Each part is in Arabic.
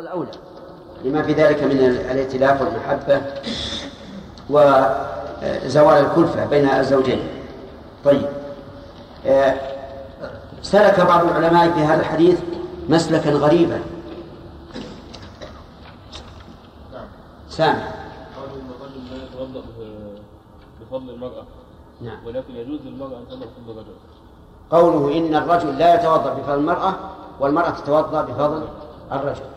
الأول أولى لما في ذلك من الائتلاف والمحبة وزوال الكلفة بين الزوجين. طيب. آه، سلك بعض العلماء في هذا الحديث مسلكا غريبا. سامع قالوا إن الرجل لا يتوضأ بفضل المرأة. نعم. ولكن يجوز للمرأة أن تتوضا بفضل الرجل. قوله إن الرجل لا يتوضأ بفضل المرأة والمرأة تتوضأ بفضل الرجل.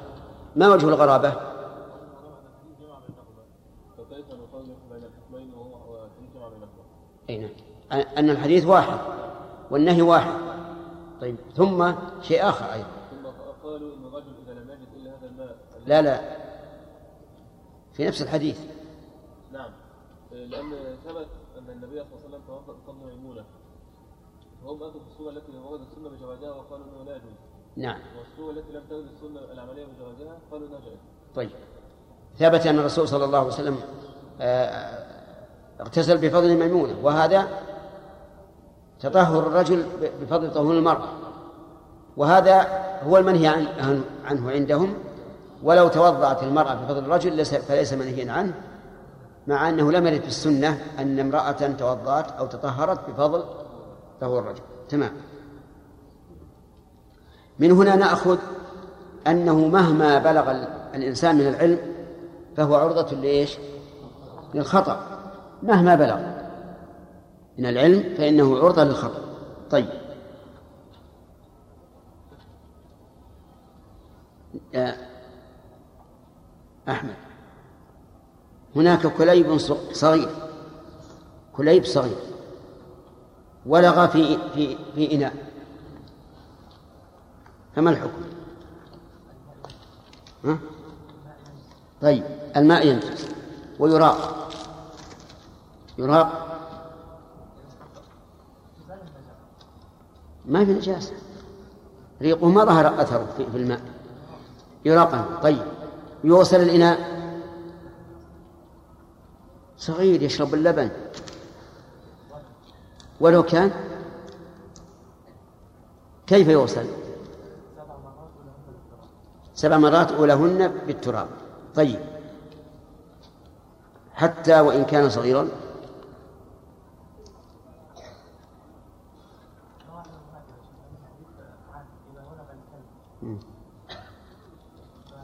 ما وجه الغرابة؟ فكيف نفرق بين الحكمين وهو وتنجمع بينهما أي نعم. أن الحديث واحد والنهي واحد. طيب ثم شيء آخر أيضا. ثم قالوا ان الرجل اذا لم يجد الا هذا الماء لا لا. في نفس الحديث. نعم. لأن ثبت أن النبي صلى الله عليه وسلم توضا بفضل ميمونه وهم أتوا في الصورة التي وردت السنة بجوازها وقالوا إنه لا يجوز. نعم. والصورة التي لم ترد السنة العملية بجوازها قالوا جائزة. طيب. ثبت أن الرسول صلى الله عليه وسلم آه، اغتسل بفضل ميمونة وهذا تطهر الرجل بفضل طهور المرأة. وهذا هو المنهي عن عن- عنه عندهم. ولو توضأت المرأة بفضل الرجل ليس- فليس منهيا عنه مع أنه لم يرد في السنة أن امرأة توضأت أو تطهرت بفضل طهور الرجل. تمام. من هنا نأخذ أنه مهما بلغ ال- الإنسان من العلم فهو عرضة لإيش؟ للخطأ. مهما بلغ من العلم فإنه عرضة للخطأ. طيب. يا أحمد. هناك كليب صغير. كليب صغير. ولغ في في في إناء. فما الحكم؟ ها؟ طيب الماء ينجس ويراق. يراق؟ ما في نجاسة. ريقه ما ظهر أثره في الماء. يراقا طيب يوصل الإناء. صغير يشرب اللبن. ولو كان كيف يوصل؟ سبع مرات أولهن بالتراب. طيب. حتى وإن كان صغيرا.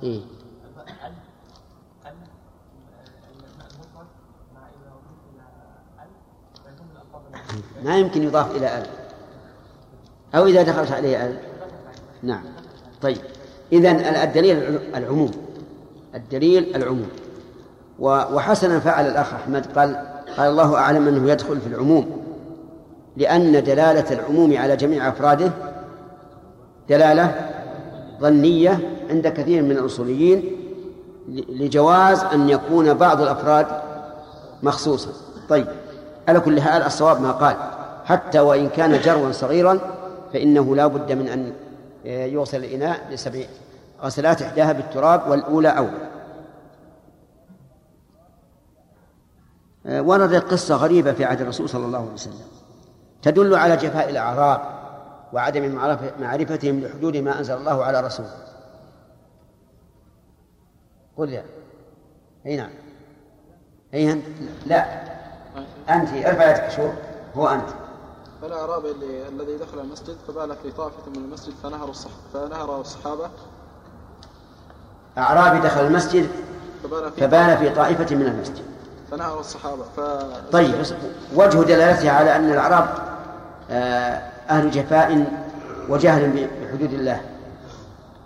إيه؟ ما يمكن يضاف إلى أل. أو إذا دخلت عليه أل. نعم. طيب. إذن الدليل العموم. الدليل العموم. وحسنا فعل الأخ أحمد قال قال الله أعلم أنه يدخل في العموم لأن دلالة العموم على جميع أفراده دلالة ظنية عند كثير من الأصوليين لجواز أن يكون بعض الأفراد مخصوصا. طيب على كل حال الصواب ما قال. حتى وإن كان جروا صغيرا فإنه لا بد من أن يوصل الإناء لسبع غسلات إحداها بالتراب والأولى أولى وردت قصة غريبة في عهد الرسول صلى الله عليه وسلم. تدل على جفاء الأعراب وعدم معرف- معرفتهم لحدود ما أنزل الله على رسوله. قل يا. أي نعم. أي أنت؟ لا. أنت. ارفع يدك شوف هو أنت. اللي الذي دخل المسجد فبال في طائفة من المسجد فنهر الصح فنهر الصحابة. أعرابي دخل المسجد فبال في فبال في طائفة من المسجد. فنهر الصحابة. ف طيب وجه دلالتها على أن الأعراب آه، أهل جفاء وجهل بحدود الله.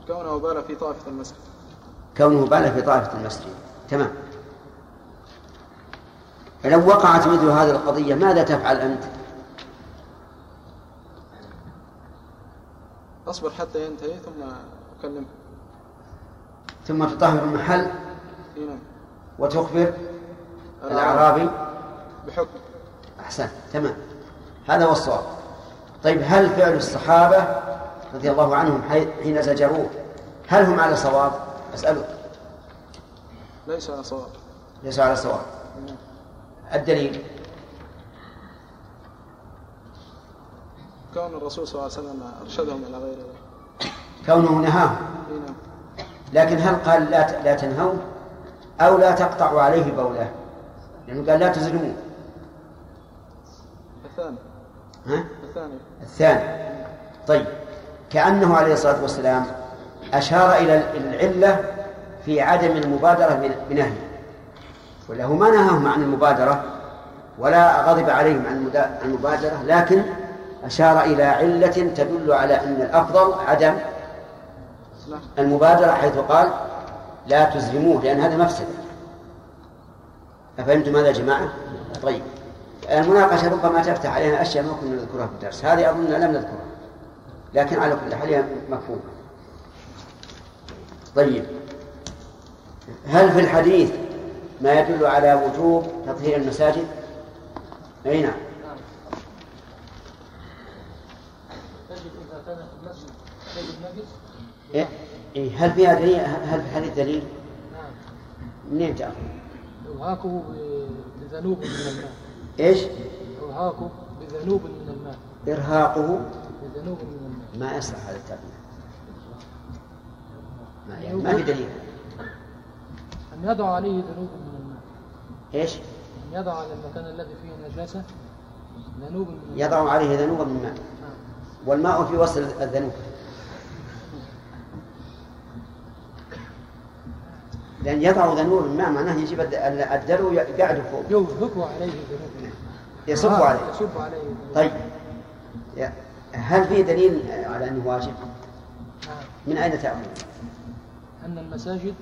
كونه بال في طائفة المسجد. كونه بال في طائفة المسجد. تمام. فلو وقعت مثل هذه القضية ماذا تفعل أنت؟ أصبر حتى ينتهي ثم أكلمه. ثم تطهر المحل نعم. وتخبر الأعرابي. بحكم. أحسن تمام. هذا هو الصواب. طيب هل فعل الصحابة رضي الله عنهم حي- حين زجروه هل هم على صواب؟ أسألك. ليس على صواب. ليس على صواب. نعم. الدليل؟ كون الرسول صلى الله عليه وسلم أرشدهم إلى غير ذلك. كونه نهاهم. نعم. لكن هل قال لا لا تنهوا؟ أو لا تقطعوا عليه بوله؟ لأنه قال لا تظلموه الثاني. ها؟ الثاني. الثاني. طيب. كأنه عليه الصلاة والسلام أشار إلى العلة في عدم المبادرة بنهي وله ما نهاهم عن المبادرة ولا غضب عليهم عن المبادرة لكن أشار إلى علة تدل على أن الأفضل عدم المبادرة حيث قال لا تزلموه لأن هذا مفسد. أفهمتم هذا يا جماعة؟ طيب. المناقشة ربما تفتح علينا أشياء ما كنا نذكرها في الدرس. هذه أظن لم نذكرها لكن على كل حال هي مفهومة. طيب. هل في الحديث ما يدل على وجوب تطهير المساجد؟ أي نعم. إيه؟ إيه؟ هل فيها دليل هل في الحديث دليل؟ نعم منين تأخذ؟ إرهاقه بذنوب من الماء إيش؟ إرهاقه بذنوب من الماء إرهاقه بذنوب من الماء ما يصلح هذا التعبير ما, يعني ما في دليل أن يضع عليه ذنوب من الماء إيش؟ أن يضع على المكان الذي فيه نجاسة ذنوب من الماء يضع عليه ذنوبا من ماء نعم. والماء في وصل الذنوب لأن يضع ذنوب من ماء معناه يجيب الد- الدلو يقعد فوق يوهق عليه ذنوب. يصب آه، عليه يصب عليه. طيب هل في دليل على أنه واجب؟ نعم. من أين تأخذ؟ أن المساجد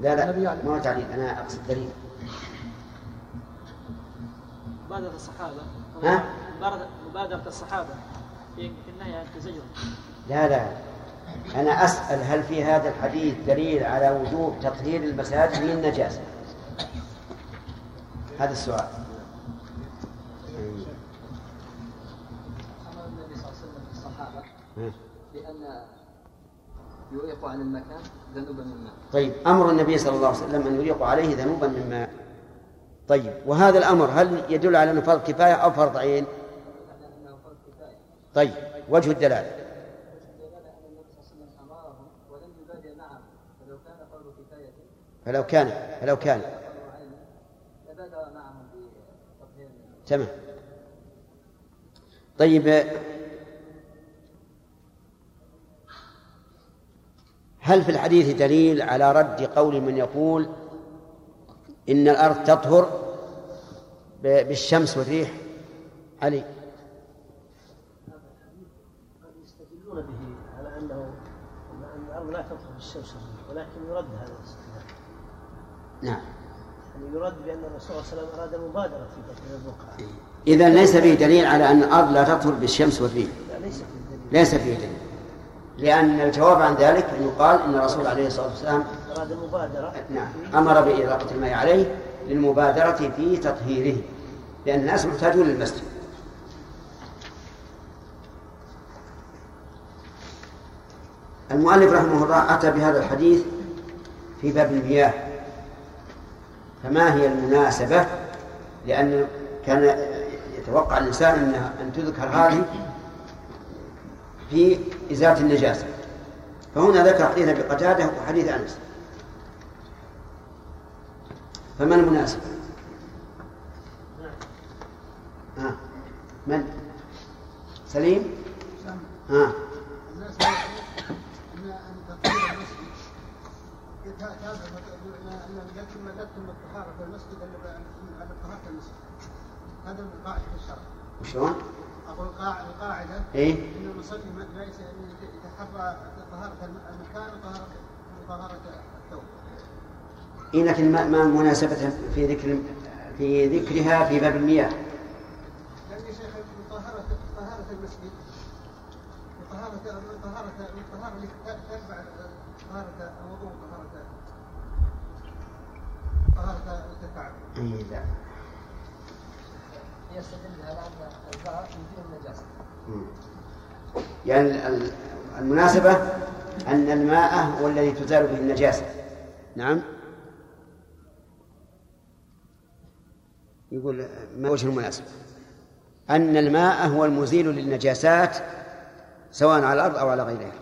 لا لا ما هو تعليل أنا أقصد دليل مبادرة الصحابة ها؟ مبادرة- الصحابة في في النهي عن التزين لا لا أنا أسأل هل في هذا الحديث دليل على وجوب تطهير المساجد من النجاسة؟ هذا السؤال أمر النبي صلى الله عليه وسلم الصحابة ها. بأن يريقوا عن المكان ذنوبا من الماء طيب أمر النبي صلى الله عليه وسلم أن يريق عليه ذنوبا من ماء طيب وهذا الأمر هل يدل على أنه فرض كفاية أو فرض عين؟ على طيب وجه الدلالة دلالة أن النبي صلى الله عليه وسلم أمرهم ولم يبادر معهم فلو كان فرض كفاية فلو كان فلو كان. تمام. طيب هل في الحديث دليل على رد قول من يقول إن الأرض تطهر بالشمس والريح؟ علي. يستدلون به على انه أن الأرض لا تطهر بالشمس ولكن يرد هذا. نعم. يعني يرد بأن الرسول صلى الله عليه وسلم أراد مبادرة في تطهير البقعة. إذا ليس فيه دليل على أن الأرض لا تطهر بالشمس والريح. لا ليس في الدليل ليس فيه دليل. لأن الجواب عن ذلك أنه قال إن الرسول عليه الصلاة والسلام أراد مبادرة. نعم. أمر بإراقة الماء عليه للمبادرة في تطهيره لأن الناس محتاجون للمسجد. المؤلف رحمه الله أتى بهذا الحديث في باب المياه. فما هي المناسبة لأن كان يتوقع الإنسان أن أن تذكر هذه في إزالة النجاسة فهنا ذكر حديث أبي قتادة وحديث أنس فما المناسب؟ ها من؟ سليم؟ ها المسجد على طهاره المسجد هذا من قاعدة الشرع وشلون؟ أقول قاع- القاعده إيه؟ ان المصلي ليس يتحرى طهاره المكان وطهاره طهاره الثوب إيه لكن ما ما مناسبة في ذكر في ذكرها في باب المياه؟ لأن يا شيخ من طهارة طهاره المسجد طهاره الطهاره اللي تتبع طهارة الوضوء إيه لا يزيل النجاسة. يعني ال- المناسبة أن الماء هو الذي تزال به النجاسة. نعم. يقول ما وجه المناسبة؟ أن الماء هو المزيل للنجاسات سواء على الأرض أو على غيرها.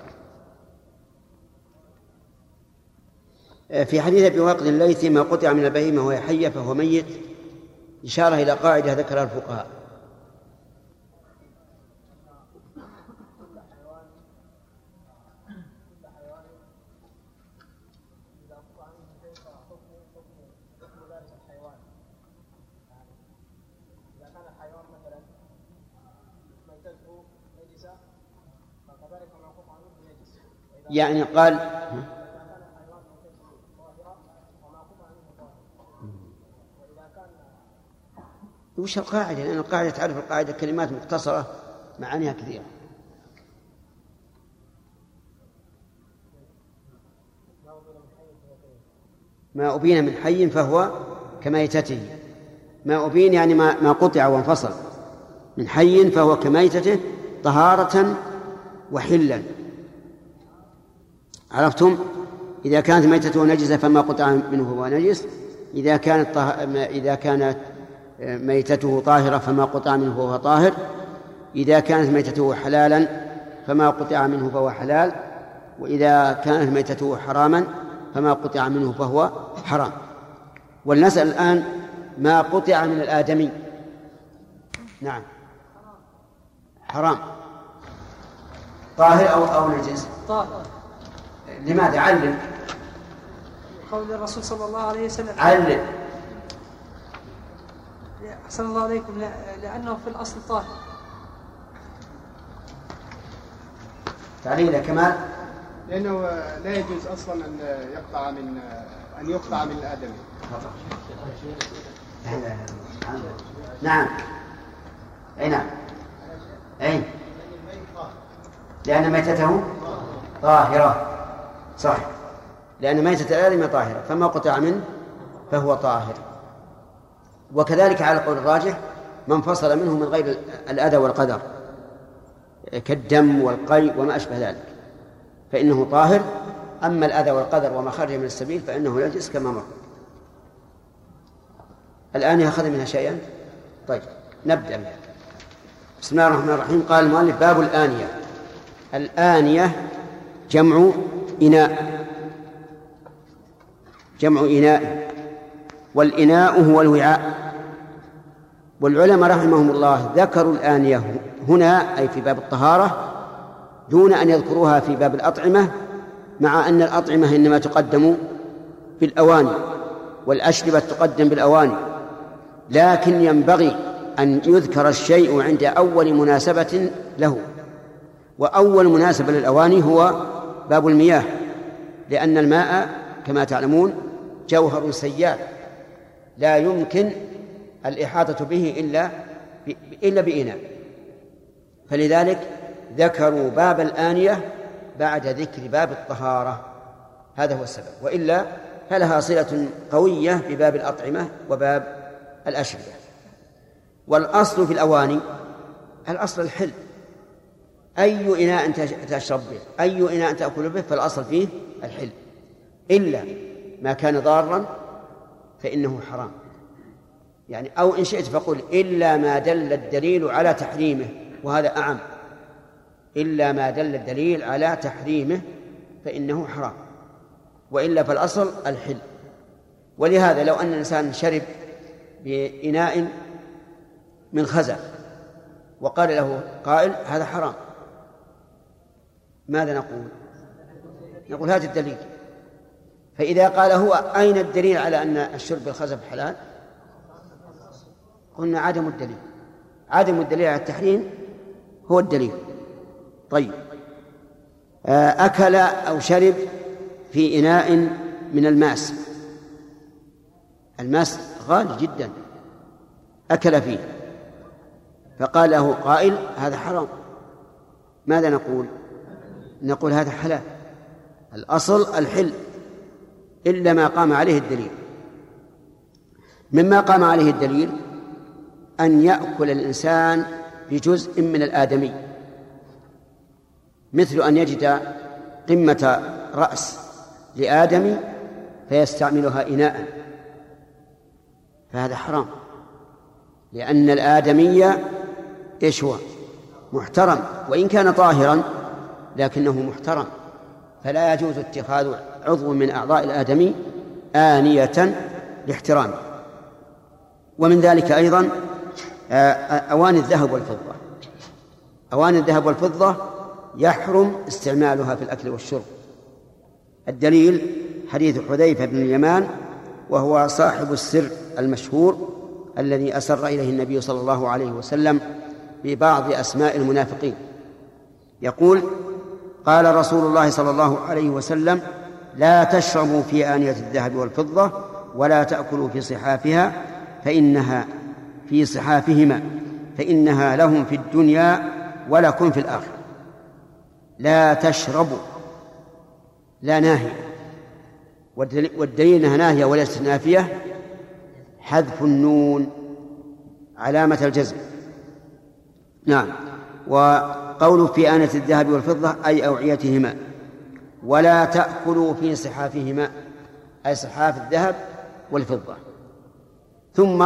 في حديث أبي واقد الليثي ما قطع من البهيمه وهي حيه فهو ميت إشارة إلى قاعدة ذكرها الفقهاء. يعني قال وش القاعدة؟ لأن القاعدة تعرف القاعدة كلمات مختصرة معانيها كثيرة. ما أبين من حي فهو كميتته. ما أبين يعني ما ما قطع وانفصل. من حي فهو كميتته طهارة وحلا. عرفتم؟ إذا كانت ميتته نجسة فما قطع منه فهو نجس. إذا كانت طه... إذا كانت ميتته طاهرة فما قطع منه فهو طاهر. إذا كانت ميتته حلالا فما قطع منه فهو حلال وإذا كانت ميتته حراما فما قطع منه فهو حرام. ولنسأل الآن ما قطع من الآدمي. نعم. حرام. طاهر أو أو نجس؟ طاهر. لماذا؟ علم قول الرسول صلى الله عليه وسلم. علم أحسن الله عليكم لأنه في الأصل طاهر. تعليل كمال. لأنه لا يجوز أصلا أن يقطع من أن يقطع من الآدمي نعم. أي نعم أي لأن ميتته طاهرة. صح لأن ميتة الآدم طاهرة. فما قطع منه فهو طاهر. وكذلك على القول الراجح ما انفصل منه من غير الأذى والقدر كالدم والقيء وما أشبه ذلك فإنه طاهر. أما الأذى والقدر وما خرج من السبيل فإنه يجلس كما مر. الآن أخذ منها شيئا؟ طيب نبدأ بسم الله الرحمن الرحيم. قال المؤلف باب الآنية. الآنية جمع إناء. جمع إناء والإناء هو الوعاء. والعلماء رحمهم الله ذكروا الآنية هنا أي في باب الطهارة دون أن يذكروها في باب الأطعمة مع أن الأطعمة إنما تقدم بالأواني والأشربة تقدم بالأواني. لكن ينبغي أن يذكر الشيء عند أول مناسبة له. وأول مناسبة للأواني هو باب المياه لأن الماء كما تعلمون جوهر سيال لا يمكن الإحاطة به إلا إلا بإناء. فلذلك ذكروا باب الآنية بعد ذكر باب الطهارة. هذا هو السبب. وإلا فلها صلة قوية بباب الأطعمة وباب الأشربة. والأصل في الأواني الأصل الحل. أي إناء تشرب به أي إناء تأكل به فالأصل فيه الحل. إلا ما كان ضارا فإنه حرام. يعني أو إن شئت فقل إلا ما دل الدليل على تحريمه وهذا أعم. إلا ما دل الدليل على تحريمه فإنه حرام. وإلا فالأصل الحل. ولهذا لو أن الإنسان شرب بإناء من خزع وقال له قائل هذا حرام ماذا نقول؟ نقول هذا الدليل. فإذا قال هو أين الدليل على أن الشرب بالخزف حلال؟ قلنا عدم الدليل. عدم الدليل على التحريم هو الدليل. طيب. أكل أو شرب في إناء من الماس. الماس غالي جدا. أكل فيه. فقال له قائل هذا حرام. ماذا نقول؟ نقول هذا حلال. الأصل الحل. إلا ما قام عليه الدليل. مما قام عليه الدليل أن يأكل الإنسان بجزء من الآدمي مثل أن يجد قمة رأس لآدم فيستعملها إناء. فهذا حرام لأن الآدمي إيش هو؟ محترم وإن كان طاهرا لكنه محترم فلا يجوز اتخاذ عضو من أعضاء الآدمي آنية لاحترامه. ومن ذلك أيضا آه، أواني الذهب والفضة. أواني الذهب والفضة يحرم استعمالها في الأكل والشرب. الدليل حديث حذيفة بن اليمان وهو صاحب السر المشهور الذي أسر إليه النبي صلى الله عليه وسلم ببعض أسماء المنافقين. يقول قال رسول الله صلى الله عليه وسلم لا تشربوا في آنية الذهب والفضة ولا تأكلوا في صحافها فإنها في صحافهما فإنها لهم في الدنيا ولكم في الآخرة. لا تشربوا لا ناهية والدليل أنها ناهية وليست نافية حذف النون علامة الجزم. نعم. وقول في آنة الذهب والفضة أي أوعيتهما. ولا تأكلوا في صحافهما أي صحاف الذهب والفضة. ثم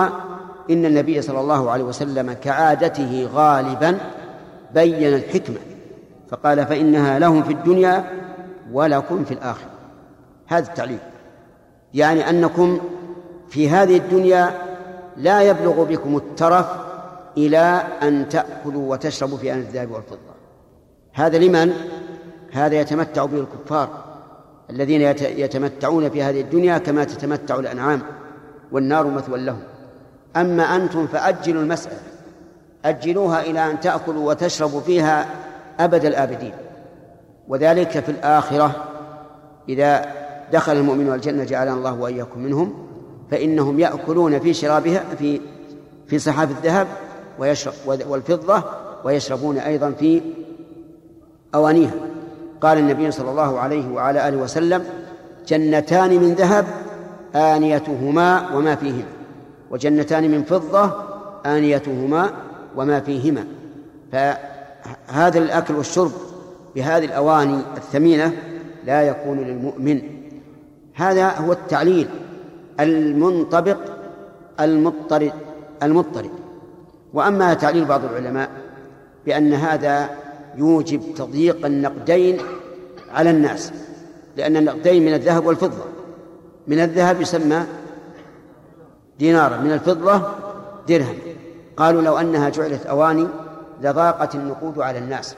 إن النبي صلى الله عليه وسلم كعادته غالبا بين الحكمة فقال فإنها لهم في الدنيا ولكم في الآخرة. هذا التعليل. يعني أنكم في هذه الدنيا لا يبلغ بكم الترف إلى أن تأكلوا وتشربوا في آن الذهب والفضة. هذا لمن؟ هذا يتمتع به الكفار الذين يتمتعون في هذه الدنيا كما تتمتع الأنعام والنار مثوى لهم. أما أنتم فأجلوا المسألة أجلوها إلى أن تأكلوا وتشربوا فيها أبد الآبدين. وذلك في الآخرة إذا دخل المؤمنون الجنة جعلنا الله وإياكم منهم فإنهم يأكلون في شرابها في في صحاف الذهب ويشرب والفضة ويشربون أيضا في أوانيها. قال النبي صلى الله عليه وعلى آله وسلم جنتان من ذهب آنيتهما وما فيهما وجنتان من فضة آنيتهما وما فيهما. فهذا الأكل والشرب بهذه الأواني الثمينة لا يكون للمؤمن. هذا هو التعليل المنطبق المضطرد المضطرد وأما تعليل بعض العلماء بأن هذا يوجب تضييق النقدين على الناس لأن النقدين من الذهب والفضة. من الذهب يسمى دينارا من الفضة درهم. قالوا لو أنها جعلت أواني لضاقت النقود على الناس.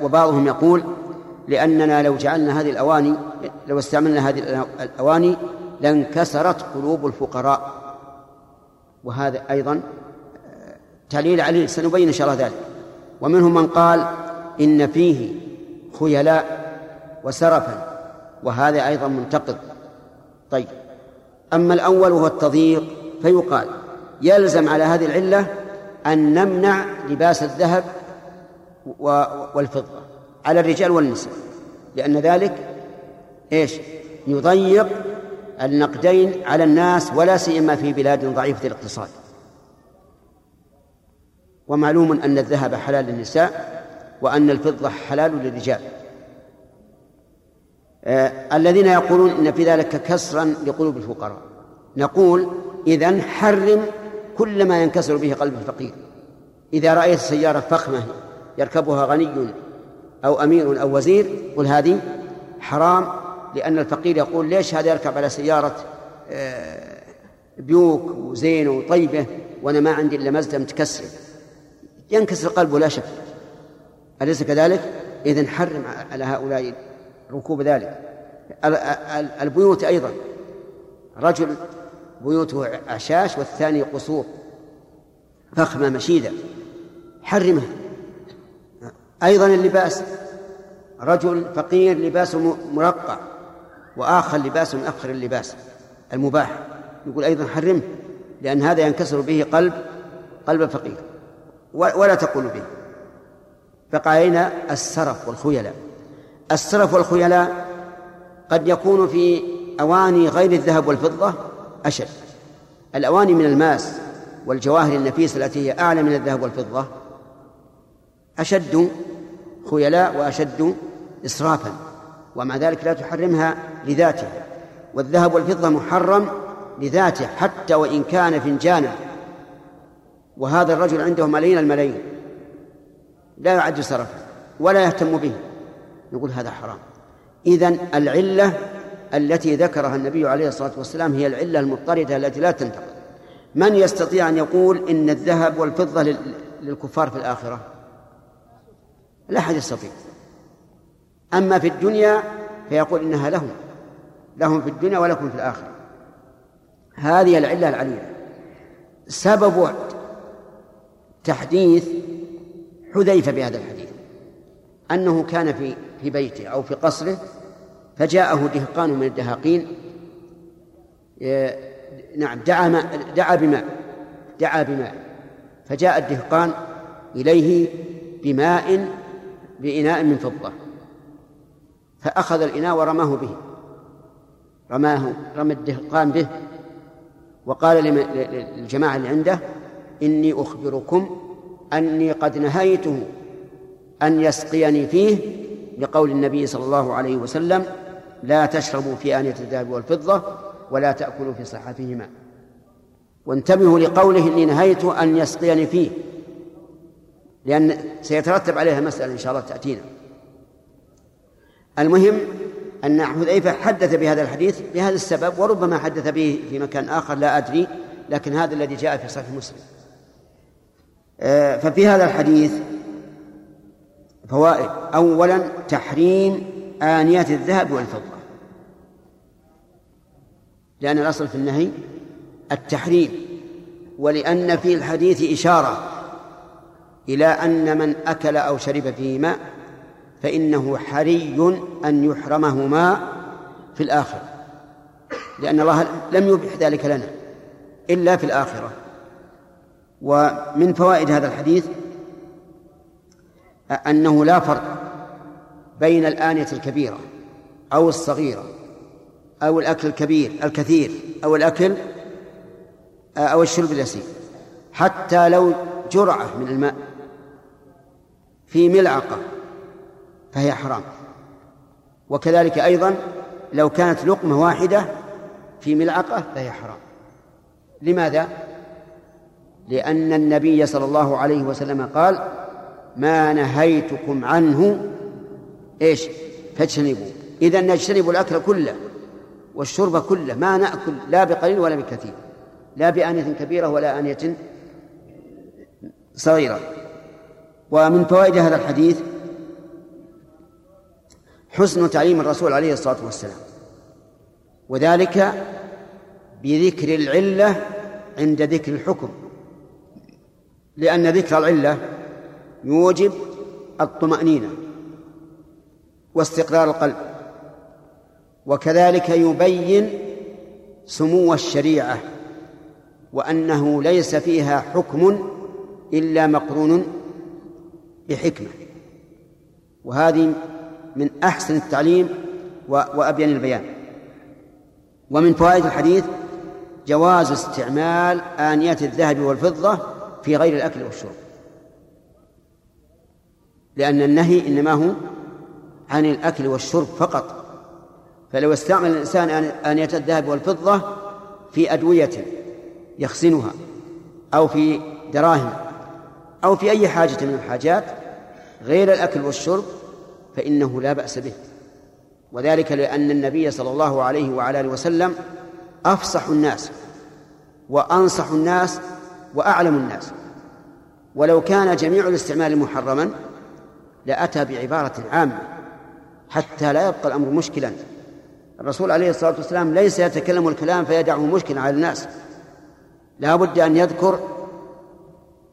وبعضهم يقول لأننا لو جعلنا هذه الأواني لو استعملنا هذه الأواني لانكسرت قلوب الفقراء. وهذا أيضا تعليل عليه سنبين إن شاء الله ذلك. ومنهم من قال إن فيه خيلاء وسرفا وهذا أيضا منتقد. طيب. أما الأول وهو التضييق فيقال يلزم على هذه العلة أن نمنع لباس الذهب والفضة على الرجال والنساء لأن ذلك إيش؟ يضيق النقدين على الناس ولا سيما في بلاد ضعيفة الاقتصاد. ومعلوم أن الذهب حلال للنساء وأن الفضة حلال للرجال. آه الذين يقولون إن في ذلك كسرا لقلوب الفقراء. نقول إذا حرم كل ما ينكسر به قلب الفقير. إذا رأيت سيارة فخمة يركبها غني أو أمير أو وزير قل هذه حرام لأن الفقير يقول ليش هذا يركب على سيارة آه، بيوك وزين وطيبة وأنا ما عندي إلا مزدة متكسر ينكسر قلبه لا شك. أليس كذلك؟ إذن حرم على هؤلاء ركوب ذلك. البيوت أيضا. رجل بيوته أعشاش والثاني قصور. فخمة مشيدة. حرمها أيضا اللباس. رجل فقير لباسه مرقع. وآخر لباس مؤخر اللباس. المباح. يقول أيضا حرمه. لأن هذا ينكسر به قلب قلب الفقير ولا تقول به. بقى علينا السرف والخيلاء. السرف والخيلاء قد يكون في أواني غير الذهب والفضة أشد. الأواني من الماس والجواهر النفيسة التي هي أعلى من الذهب والفضة أشد خيلاء وأشد إسرافا ومع ذلك لا تحرمها لذاتها. والذهب والفضة محرم لذاته حتى وإن كان فنجانا. وهذا الرجل عنده ملايين الملايين. لا يعد سرفا ولا يهتم به. نقول هذا حرام. إذن العلة التي ذكرها النبي عليه الصلاة والسلام هي العلة المضطردة التي لا تنتقل. من يستطيع أن يقول إن الذهب والفضة لل- للكفار في الآخرة؟ لا أحد يستطيع. أما في الدنيا فيقول إنها لهم. لهم في الدنيا ولكم في الآخرة. هذه العلة العليلة. سبب تحديث حذيفة بهذا الحديث أنه كان في في بيته أو في قصره فجاءه دهقان من الدهاقين نعم دعا ماء دعا بماء دعا بماء فجاء الدهقان إليه بماء بإناء من فضة فأخذ الإناء ورماه به رماه رمى الدهقان به وقال للجماعة اللي عنده إني أخبركم أني قد نهيته أن يسقيني فيه لقول النبي صلى الله عليه وسلم لا تشربوا في آنية الذهب والفضة ولا تأكلوا في صحفهما وانتبهوا لقوله إني نهيت أن يسقيني فيه لأن سيترتب عليها مسألة إن شاء الله تأتينا. المهم أن حذيفة حدث بهذا الحديث بهذا السبب وربما حدث به في مكان آخر لا أدري لكن هذا الذي جاء في صحيح مسلم. ففي هذا الحديث فوائد. أولا تحريم آنية الذهب والفضة. لأن الأصل في النهي التحريم ولأن في الحديث إشارة إلى أن من أكل أو شرب فيه ماء فإنه حري أن يحرمهما في الآخرة لأن الله لم يبح ذلك لنا إلا في الآخرة. ومن فوائد هذا الحديث أنه لا فرق بين الآنية الكبيرة أو الصغيرة أو الأكل الكبير الكثير أو الأكل أو الشرب اليسير. حتى لو جرعة من الماء في ملعقة فهي حرام. وكذلك أيضا لو كانت لقمة واحدة في ملعقة فهي حرام. لماذا؟ لأن النبي صلى الله عليه وسلم قال ما نهيتكم عنه. إيش؟ فاجتنبوا إذا نجتنب الأكل كله والشرب كله ما نأكل لا بقليل ولا بكثير لا بآنية كبيرة ولا آنية صغيرة. ومن فوائد هذا الحديث حسن تعليم الرسول عليه الصلاة والسلام وذلك بذكر العلة عند ذكر الحكم. لأن ذكر العلة يوجب الطمأنينة واستقرار القلب وكذلك يبين سمو الشريعة وأنه ليس فيها حكم إلا مقرون بحكمة. وهذه من أحسن التعليم وأبين البيان. ومن فوائد الحديث جواز استعمال آنية الذهب والفضة في غير الأكل والشرب. لأن النهي إنما هو عن الأكل والشرب فقط. فلو استعمل الإنسان آنية الذهب والفضة في أدوية يخزنها أو في دراهم أو في أي حاجة من الحاجات غير الأكل والشرب فإنه لا بأس به. وذلك لأن النبي صلى الله عليه وعلى آله وسلم أفصح الناس وأنصح الناس وأعلم الناس. ولو كان جميع الاستعمال محرما لأتى بعبارة عامة حتى لا يبقى الأمر مشكلا. الرسول عليه الصلاة والسلام ليس يتكلم الكلام فيدعه مشكلا على الناس. لا بد أن يذكر.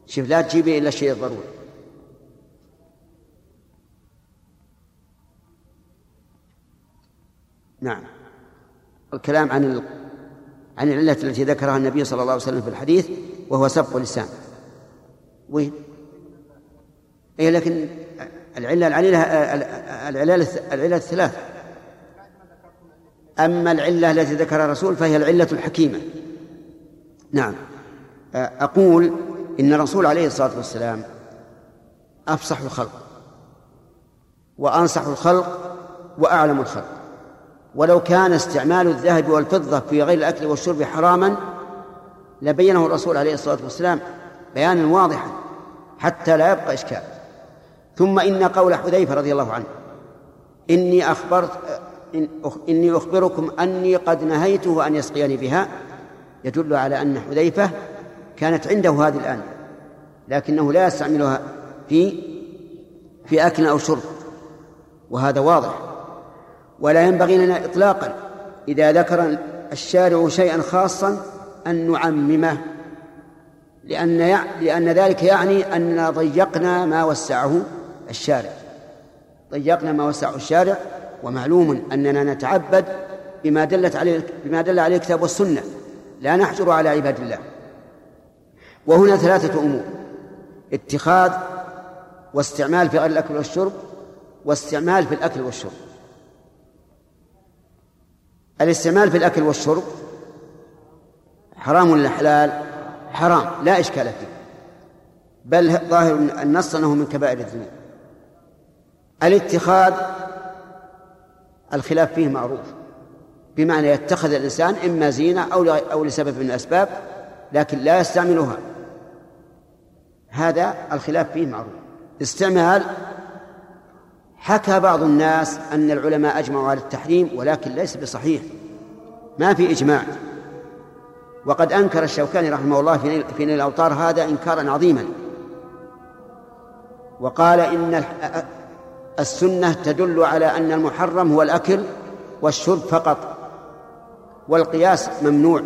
شوف لا تجيبي إلا الشيء الضروري. نعم. الكلام عن ال... عن العلة التي ذكرها النبي صلى الله عليه وسلم في الحديث وهو سبق اللسان وين؟ إيه لكن العلة العليلة العلة العلة الثلاث أما العلة التي ذكرها الرسول فهي العلة الحكيمة. نعم. أقول إن الرسول عليه الصلاة والسلام أفصح الخلق وأنصح الخلق وأعلم الخلق. ولو كان استعمال الذهب والفضة في غير الأكل والشرب حراما لبينه الرسول عليه الصلاة والسلام بيانا واضحا حتى لا يبقى إشكال. ثم إن قول حذيفة رضي الله عنه إني أخبرت إن إني أخبركم أني قد نهيته أن يسقيني بها يدل على أن حذيفة كانت عنده هذه الآن لكنه لا يستعملها في في أكل أو شرب وهذا واضح. ولا ينبغي لنا إطلاقا إذا ذكر الشارع شيئا خاصا أن نعممه لأن. لأن ذلك يعني أننا ضيقنا ما وسعه الشارع ضيقنا ما وسعه الشارع ومعلوم أننا نتعبد بما دلت عليه بما دل عليه الكتاب والسنة لا نحجر على عباد الله وهنا ثلاثة أمور اتخاذ واستعمال في غير الأكل والشرب واستعمال في الأكل والشرب الاستعمال في الأكل والشرب حرام ولا حلال؟ حرام لا إشكال فيه. بل ظاهر النص أنه من كبائر الذنوب. الاتخاذ الخلاف فيه معروف. بمعنى يتخذ الإنسان إما زينة أو أو لسبب من الأسباب لكن لا يستعملها. هذا الخلاف فيه معروف. استعمال حكى بعض الناس أن العلماء أجمعوا على التحريم ولكن ليس بصحيح. ما في إجماع. وقد أنكر الشوكاني رحمه الله في نيل, في نيل الأوطار هذا إنكارا عظيما. وقال إن السنة تدل على أن المحرم هو الأكل والشرب فقط والقياس ممنوع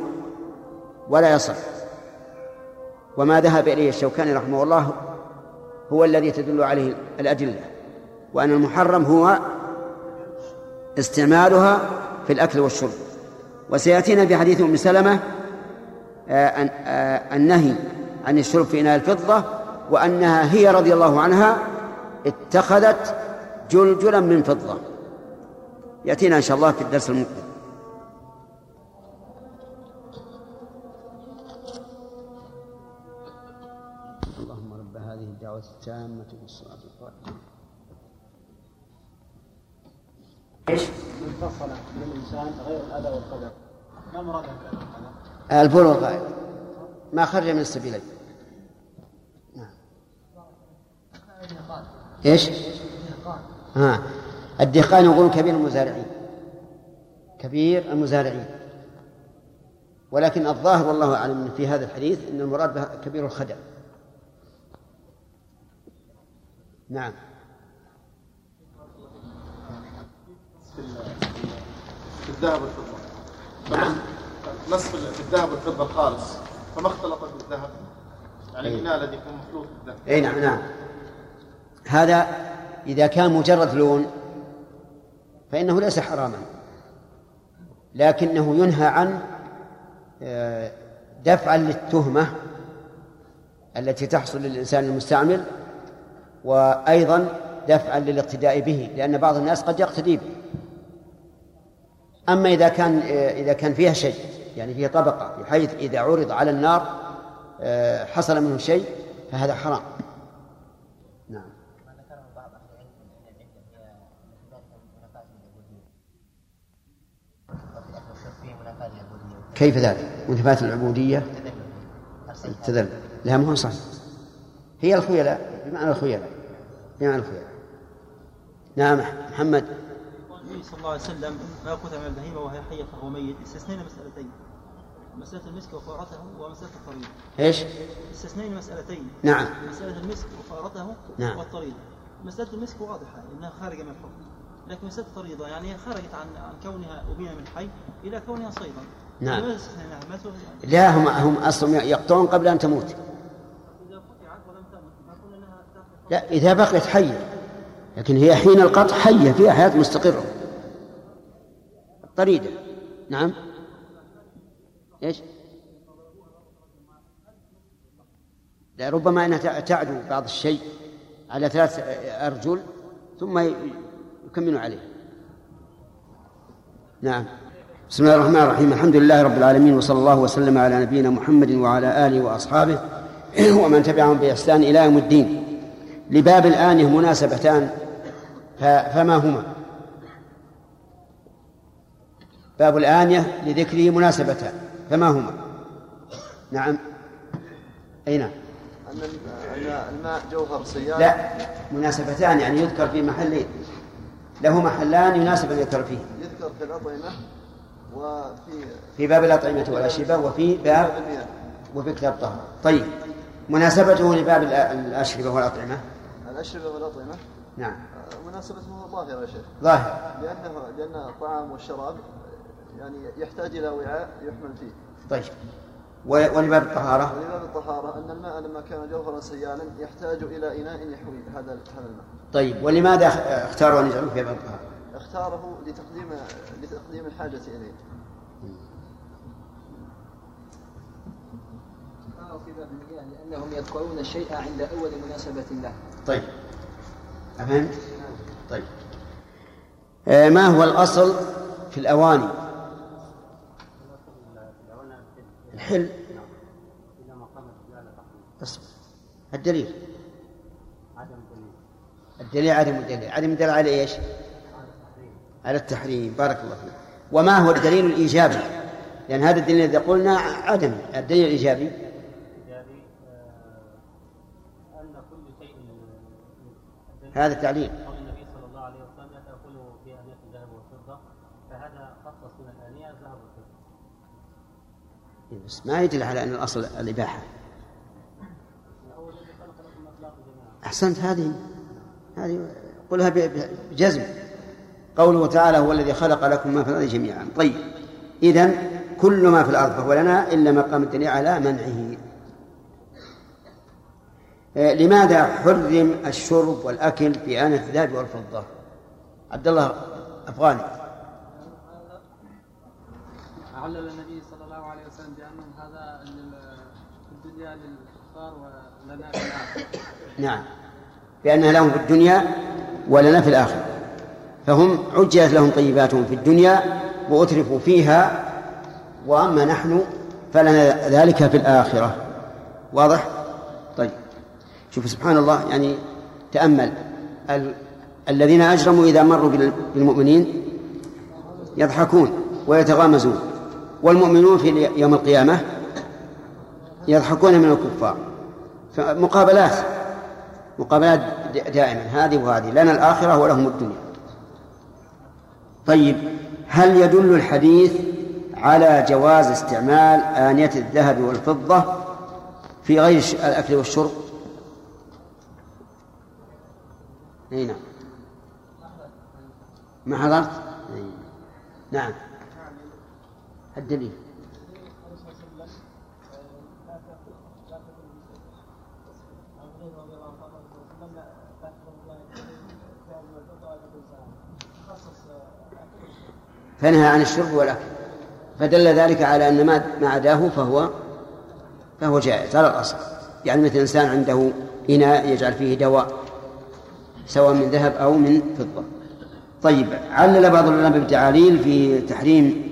ولا يصح. وما ذهب إليه الشوكاني رحمه الله هو الذي تدل عليه الأدلة وأن المحرم هو استعمالها في الأكل والشرب. وسيأتينا في حديث أم سلمة النهي عن الشرب في إناء الفضة وأنها هي رضي الله عنها اتخذت جلجلا من فضة. يأتينا إن شاء الله في الدرس المقبل. اللهم رب هذه الدعوة التامة والصلاة القائمة. إيش؟ منفصلة من الإنسان غير الأذى والقدر. ما مراد البول والغائط ما خرج من السبيلين. نعم. إيش؟ ها. الدخان يقول كبير المزارعين. كبير المزارعين. ولكن الظاهر والله أعلم في هذا الحديث إن المراد به كبير الخدع نعم. في الذهب والفضة. نعم. نصف في الذهب والفضة الخالص فما اختلط بالذهب؟ يعني الإناء الذي يكون مخلوط بالذهب. اي نعم نعم. هذا إذا كان مجرد لون فإنه ليس حراما. لكنه ينهى عن آه، دفعا للتهمة التي تحصل للإنسان المستعمل وأيضا دفعا للاقتداء به لأن بعض الناس قد يقتدي به. أما إذا كان آه، إذا كان فيها شيء يعني فيها طبقة بحيث إذا عرض على النار آه، حصل منه شيء فهذا حرام. نعم. كيف ذلك؟ منتفات العبودية؟ التذلل لا مو صح هي الخيلاء بمعنى الخيلاء. بمعنى الخيلاء. نعم محمد. النبي صلى الله عليه وسلم ما قتل من البهيمة وهي حية فهو ميت. استثنينا مسألتين. مسألة المسك وفارته ومسألة الطريق. إيش؟ استثنينا مسألتين. نعم. مسألة المسك وفارته نعم. والطريق. مسألة المسك واضحة إنها خارجة من الحكم. لكن مسألة الطريضة يعني هي خرجت عن عن كونها أبينا من حي إلى كونها صيدا. نعم. لا هم هم أصلا يقطعون قبل أن تموت. إذا لا إذا بقيت حية. لكن هي حين القطع حية فيها حياة مستقرة. طريده نعم. إيش؟ لا ربما أنها تع- تعدو بعض الشيء على ثلاث أرجل ثم يكمل عليه. نعم. بسم الله الرحمن الرحيم. الحمد لله رب العالمين وصلى الله وسلم على نبينا محمد وعلى آله وأصحابه ومن تبعهم بإحسان إلى يوم الدين. لباب الآنية مناسبتان فما هما؟ باب الآنية لذكره مناسبتان فما هما؟ نعم. أي نعم. أن الماء جوهر سيال لا مناسبتان يعني يذكر في محل له محلان يناسب أن يذكر فيه. يذكر في الأطعمة وفي في باب الأطعمة والأشربة وفي باب المياه. وفي كتاب الطهارة طيب. مناسبته لباب الأ- الأشربة والأطعمة؟ الأشربة والأطعمة؟ نعم. آه، مناسبته ظاهرة يا شيخ. ظاهر. لأنه لأن الطعام والشراب يعني يحتاج إلى وعاء يحمل فيه. طيب. ولباب الطهارة ولباب الطهارة أن الماء لما كان جوهرا سيالا يحتاج إلى إناء يحوي هذا هذا الماء. طيب. ولماذا اخ- اختاروا أن يجعلوه في باب الطهارة اختاره لتقديم لتقديم الحاجة إليه. في باب المياه لأنهم يذكرون الشيء عند أول مناسبة له. طيب. أفهمت؟ طيب. آه، ما هو الأصل في الأواني؟ الحل. أصبر. الدليل. الدليل. عدم الدليل. عدم الدليل على إيش؟ على التحريم. بارك الله فيك. وما هو الدليل الإيجابي؟ لأن هذا الدليل الذي قلنا عدم. الدليل كل شيء هذا التعليل قول النبي صلى الله عليه وسلم لا تأكلوا في آنية الذهب والفضة فهذا خصص من الآنية الذهب والفضة بس ما يدل على أن الأصل الإباحة. أحسنت هذه؟ هذه قلها بجزم. قوله تعالى هو الذي خلق لكم ما في الأرض جميعا. طيب. إذا كل ما في الأرض فهو لنا إلا ما قام الدليل على منعه. آه، لماذا حرم الشرب والأكل في آنة الذهب والفضة؟ عبد الله أفغاني. علل النبي صلى الله عليه وسلم بأن هذا في الدنيا للكفار ولنا في الآخرة. نعم. بأنها لهم في الدنيا ولنا في الآخرة. فهم عجلت لهم طيباتهم في الدنيا وأترفوا فيها وأما نحن فلنا ذلك في الآخرة. واضح؟ طيب. شوف سبحان الله يعني تأمل. ال... الذين أجرموا إذا مروا بال- بالمؤمنين يضحكون ويتغامزون. والمؤمنون في يوم القيامة يضحكون من الكفار. مقابلات د- دائما هذه وهذه لنا الآخرة ولهم الدنيا. طيب هل يدل الحديث على جواز استعمال آنية الذهب والفضة في غير الأكل والشرب؟ أي نعم. ما حضرت؟ أي. نعم. الدليل. فنهى عن الشرب والأكل. فدل ذلك على أن ما عداه فهو فهو جائز على الأصل. يعني مثل إنسان عنده إناء يجعل فيه دواء سواء من ذهب أو من فضة. طيب علل بعض العلماء بالتعاليل في تحريم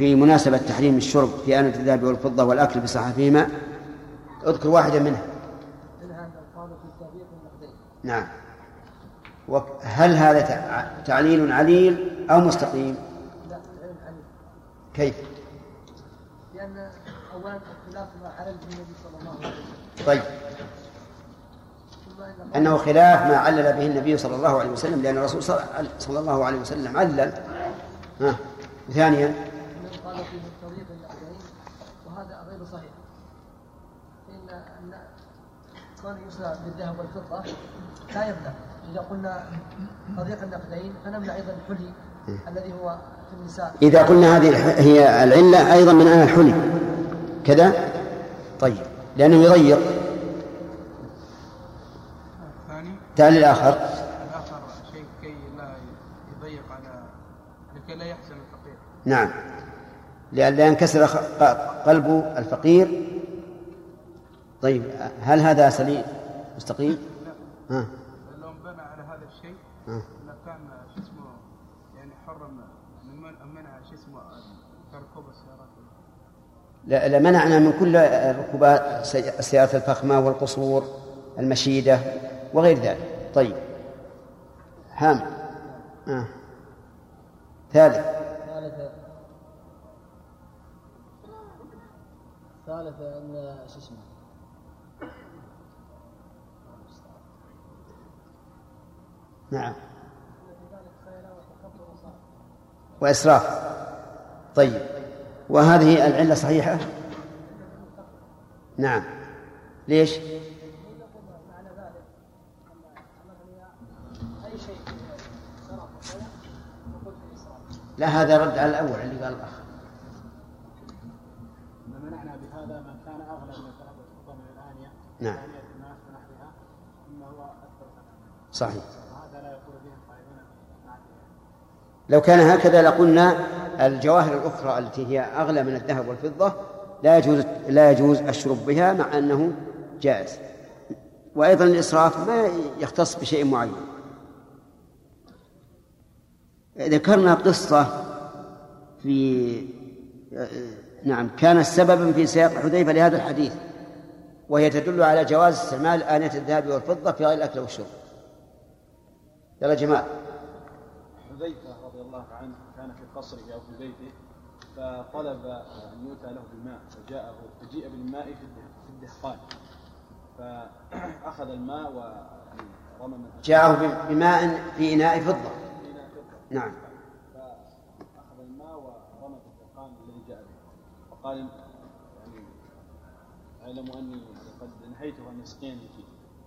في مناسبة تحريم الشرب في آنة الذهب والفضة والأكل بصحفهما اذكر واحدا منها. نعم. وهل هذا تع- تعليل عليل أو مستقيم؟ لا عليه كيف؟ لأن أولا اختلاف ما علل النبي صلى الله عليه وسلم. طيب. أنه خلاف ما علل به النبي صلى الله عليه وسلم لأن الرسول صلى- صلى الله عليه وسلم علل. ها. ثانيا من قال فيه الطريق النقدين وهذا غير صحيح فإن أن كون يسرى بالذهب والفضة لا يمنع. إذا قلنا طريق النقدين فنمنع أيضا الحلي الذي هو في النساء. إذا قلنا هذه هي العلة أيضا من أنا الحلي. كذا؟ طيب. لأنه يضيق. الثاني؟ تعليل آخر الآخر شيء كي لا يضيق على لكي لا يحزن الفقير. نعم. لأن لا ينكسر قلب الفقير طيب هل هذا سليم؟ مستقيم؟ ها. لو بنى على هذا الشيء ها. لكان شو اسمه يعني حرم من منع شو اسمه ركوب السيارات. لا لا منعنا من كل ركوبات السي- السيارات الفخمة والقصور المشيدة وغير ذلك. طيب. حامد آه. ثالث. ثالثا ثالثا أن شو اسمه؟ نعم. وإسراف. طيب. وهذه العلة صحيحة؟ نعم. ليش؟ لا هذا رد على الأول اللي قال الأخ. منعنا بهذا من كان أغلى من الذهب والفضه من الانيه نعم. صحيح وهذا لا يقول به القائلون لو كان هكذا لقلنا الجواهر الأخرى التي هي أغلى من الذهب والفضة لا يجوز لا يجوز الشرب بها مع أنه جائز. وأيضا الإسراف ما يختص بشيء معين. ذكرنا قصة في نعم كانت سببا في سياق حذيفة لهذا الحديث وهي تدل على جواز استعمال آنية الذهب والفضة في غير الأكل والشرب. يلا جماعة. حذيفة. الله عنه كان في قصره أو في بيته فطلب أن يؤتى له بالماء فجاءه فجيء بالماء في الده- في الدهقان. فأخذ الماء ورمى من جاءه بماء في إناء فضة. نعم. فأخذ الماء ورمى في الدهقان الذي جاء به. وقال يعني اعلموا أني قد نهيته أن يسقيني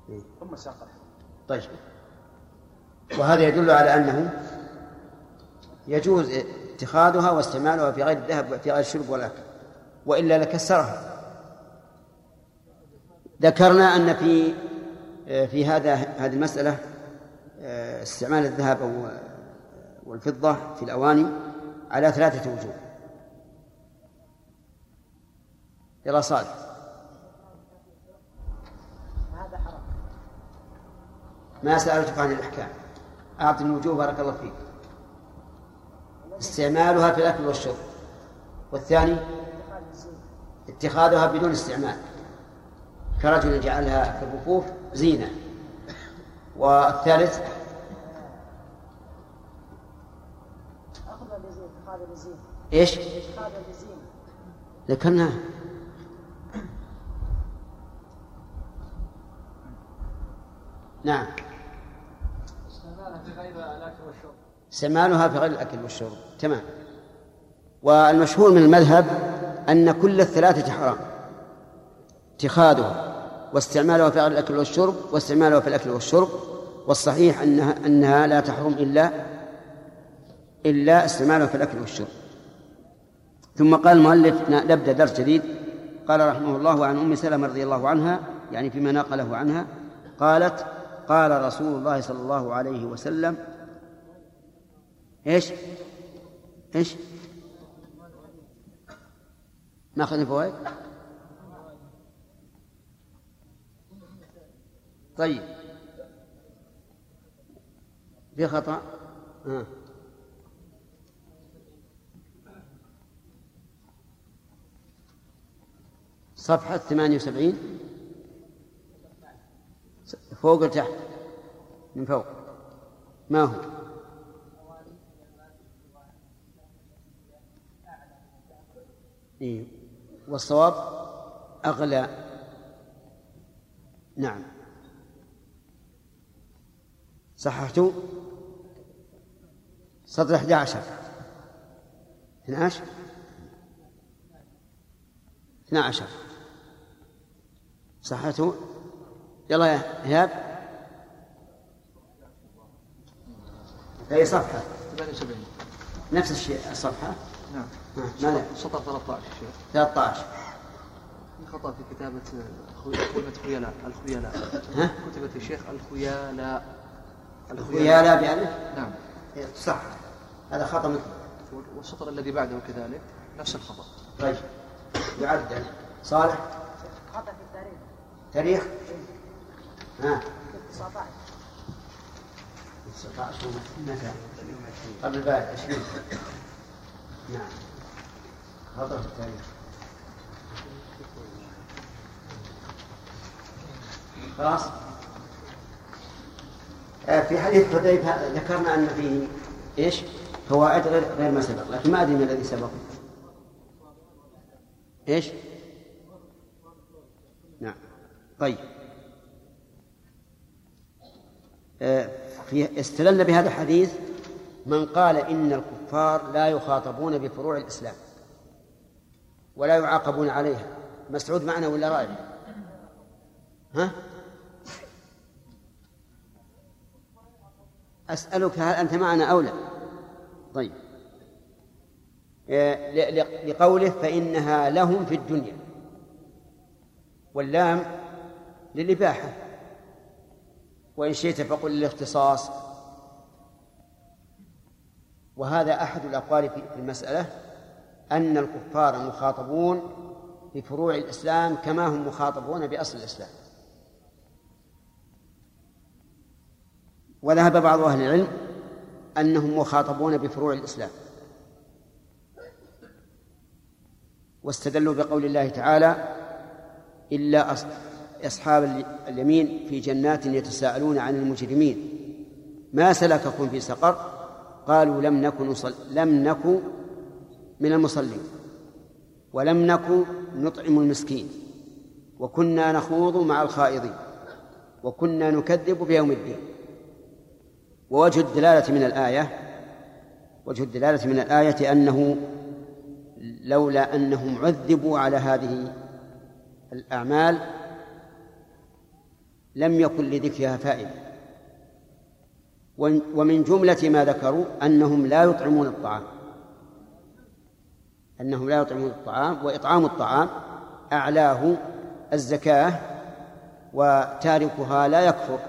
فيه. ثم ساق طيب. وهذا يدل على أنه يجوز اتخاذها واستعمالها في غير الذهب في غير الشرب والأكل وإلا لكسرها. ذكرنا أن في في هذا هذه المسألة استعمال الذهب أو والفضة في الأواني على ثلاثة وجوه. حرام ما سألتك عن الأحكام. أعطني الوجوه بارك الله فيك. استعمالها في الأكل والشرب. والثاني اتخاذها بدون استعمال. كرجل جعلها في الرفوف زينة. والثالث لزين ذكرناها نعم. استعمالها في غير الأكل والشرب. استعمالها في غير الأكل والشرب. تمام. والمشهور من المذهب أن كل الثلاثة حرام. اتخاذها واستعمالها في غير الأكل والشرب واستعمالها في الأكل والشرب. والصحيح أنها أنها لا تحرم إلا إلا استعمالها في الأكل والشرب. ثم قال المؤلف نبدأ درس جديد. قال رحمه الله عن أم سلمة رضي الله عنها يعني فيما نقله عنها قالت قال رسول الله صلى الله عليه وسلم إيش؟ إيش؟ ما اخذنا فوائد؟ طيب في خطأ؟ آه. صفحة 78 فوق وتحت من فوق ما هو؟ إيه. والصواب أغلى. نعم. صححت سطر 11 12 12 صحته يلا يا إيهاب. أي صفحة؟ 78 نفس الشيء الصفحة؟ نعم. ماذا؟ سطر 13 شيخ 13 في خطأ في كتابة كلمة خيلاء الخيلاء ها؟ كتبت الشيخ الخيلاء الخيلاء بألف؟ نعم صح هذا خطأ مثل والسطر الذي بعده كذلك نفس الخطأ طيب يعدل صالح خطأ في التاريخ تاريخ ها 19 19 متى قبل بعد 20 نعم في التاريخ خلاص. آه، في حديث حذيفة ذكرنا أن فيه إيش؟ فوائد غير غير ما سبق لكن ما أدري ما الذي سبق. إيش؟ نعم. طيب. آه، في استدل بهذا الحديث من قال إن الكفار لا يخاطبون بفروع الإسلام. ولا يعاقبون عليها. مسعود معنا ولا رايح؟ ها؟ أسألك هل أنت معنا أو لا؟ طيب. آه، لقوله فإنها لهم في الدنيا. واللام للإباحة. وإن شئت فقل للاختصاص. وهذا أحد الأقوال في المسألة. أن الكفار مخاطبون بفروع الإسلام كما هم مخاطبون بأصل الإسلام. وذهب بعض أهل العلم أنهم مخاطبون بفروع الإسلام. واستدلوا بقول الله تعالى إلا أصحاب اليمين في جنات يتساءلون عن المجرمين. ما سلككم في سقر؟ قالوا لم نكن لم نكن من المصلين. ولم نكن نطعم المسكين. وكنا نخوض مع الخائضين. وكنا نكذب بيوم الدين. ووجه الدلالة من الآية وجه الدلالة من الآية أنه لولا أنهم عذبوا على هذه الأعمال لم يكن لذكرها فائدة. ومن جملة ما ذكروا أنهم لا يطعمون الطعام. أنهم لا يطعمون الطعام وإطعام الطعام أعلاه الزكاة وتاركها لا يكفر.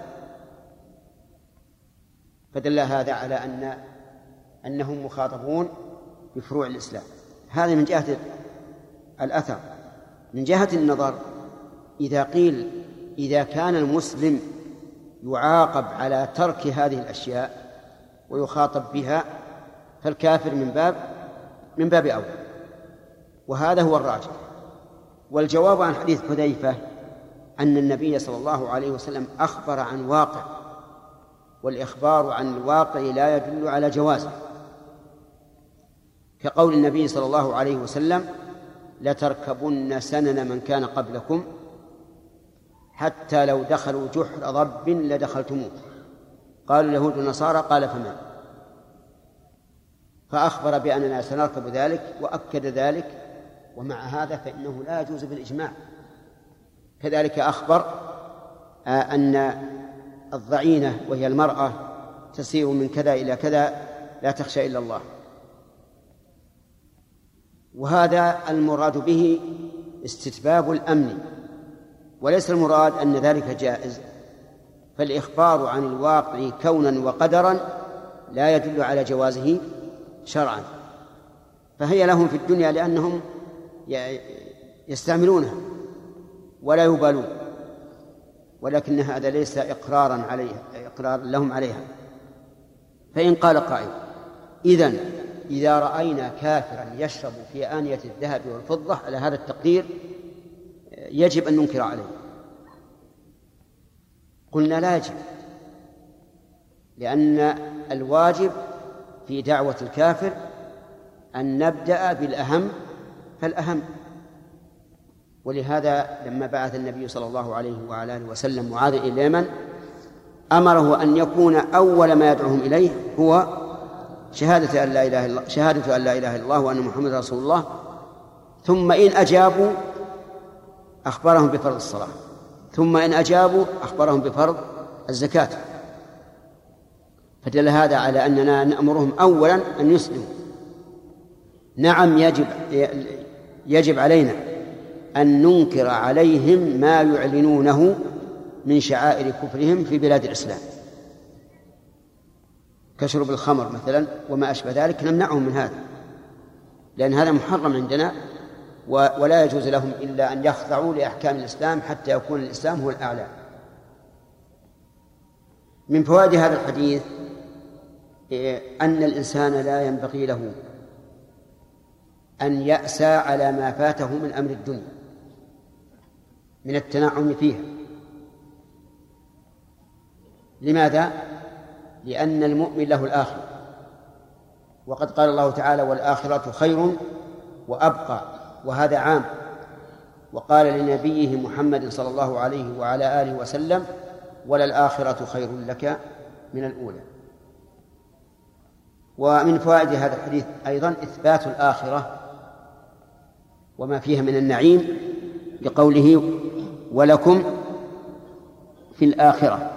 فدل هذا على أن أنهم مخاطبون بفروع الإسلام. هذا من جهة الأثر. من جهة النظر إذا قيل إذا كان المسلم يعاقب على ترك هذه الأشياء ويخاطب بها فالكافر من باب من باب أول. وهذا هو الراجح. والجواب عن حديث حذيفة أن النبي صلى الله عليه وسلم أخبر عن واقع والإخبار عن الواقع لا يدل على جوازه كقول النبي صلى الله عليه وسلم لتركبن سنن من كان قبلكم حتى لو دخلوا جحر ضب لدخلتموه. قال اليهود والنصارى قال فمن فأخبر بأننا سنركب ذلك وأكد ذلك ومع هذا فإنه لا يجوز بالإجماع. كذلك أخبر آه، أن الضعينة وهي المرأة تسير من كذا إلى كذا لا تخشى إلا الله. وهذا المراد به استتباب الأمن وليس المراد أن ذلك جائز. فالإخبار عن الواقع كونا وقدرا لا يدل على جوازه شرعا. فهي لهم في الدنيا لأنهم يستعملونها ولا يبالون ولكن هذا ليس إقرارا عليها إقرار لهم عليها. فإن قال قائل إذن إذا رأينا كافرا يشرب في آنية الذهب والفضة على هذا التقدير يجب أن ننكر عليه. قلنا لا يجب لأن الواجب في دعوة الكافر أن نبدأ بالأهم فالأهم. ولهذا لما بعث النبي صلى الله عليه وعلى آله وسلم معاذ إلى اليمن أمره أن يكون أول ما يدعوهم إليه هو شهادة أن لا إله إلا شهادة أن لا إله إلا الله وأن محمد رسول الله. ثم إن أجابوا أخبرهم بفرض الصلاة. ثم إن أجابوا أخبرهم بفرض الزكاة. فدل هذا على أننا نأمرهم أولا أن يسلموا. نعم يجب يجب علينا أن ننكر عليهم ما يعلنونه من شعائر كفرهم في بلاد الإسلام. كشرب الخمر مثلا وما أشبه ذلك نمنعهم من هذا لأن هذا محرم عندنا ولا يجوز لهم إلا أن يخضعوا لأحكام الإسلام حتى يكون الإسلام هو الأعلى. من فوائد هذا الحديث إيه، أن الإنسان لا ينبغي له أن يأسى على ما فاته من أمر الدنيا من التنعم فيها. لماذا؟ لأن المؤمن له الآخرة. وقد قال الله تعالى والآخرة خير وأبقى وهذا عام. وقال لنبيه محمد صلى الله عليه وعلى آله وسلم وللآخرة خير لك من الأولى. ومن فوائد هذا الحديث أيضا إثبات الآخرة وما فيها من النعيم بقوله ولكم في الآخرة.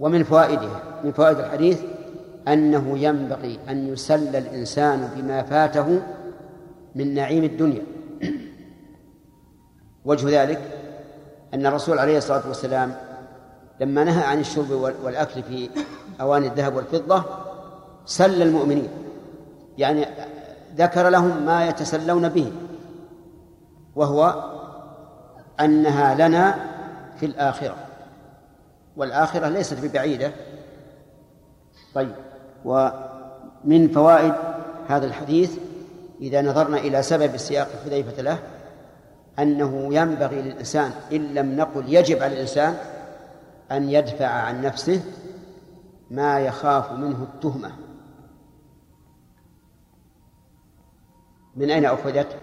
ومن فوائده من فوائد الحديث أنه ينبغي أن يسلى الإنسان بما فاته من نعيم الدنيا. وجه ذلك أن الرسول عليه الصلاة والسلام لما نهى عن الشرب والأكل في أواني الذهب والفضة سل المؤمنين. يعني ذكر لهم ما يتسلون به وهو أنها لنا في الآخرة. والآخرة ليست ببعيدة. طيب ومن فوائد هذا الحديث إذا نظرنا إلى سبب السياق حذيفة له أنه ينبغي للإنسان إن لم نقل يجب على الإنسان أن يدفع عن نفسه ما يخاف منه التهمة. من أين أخذت؟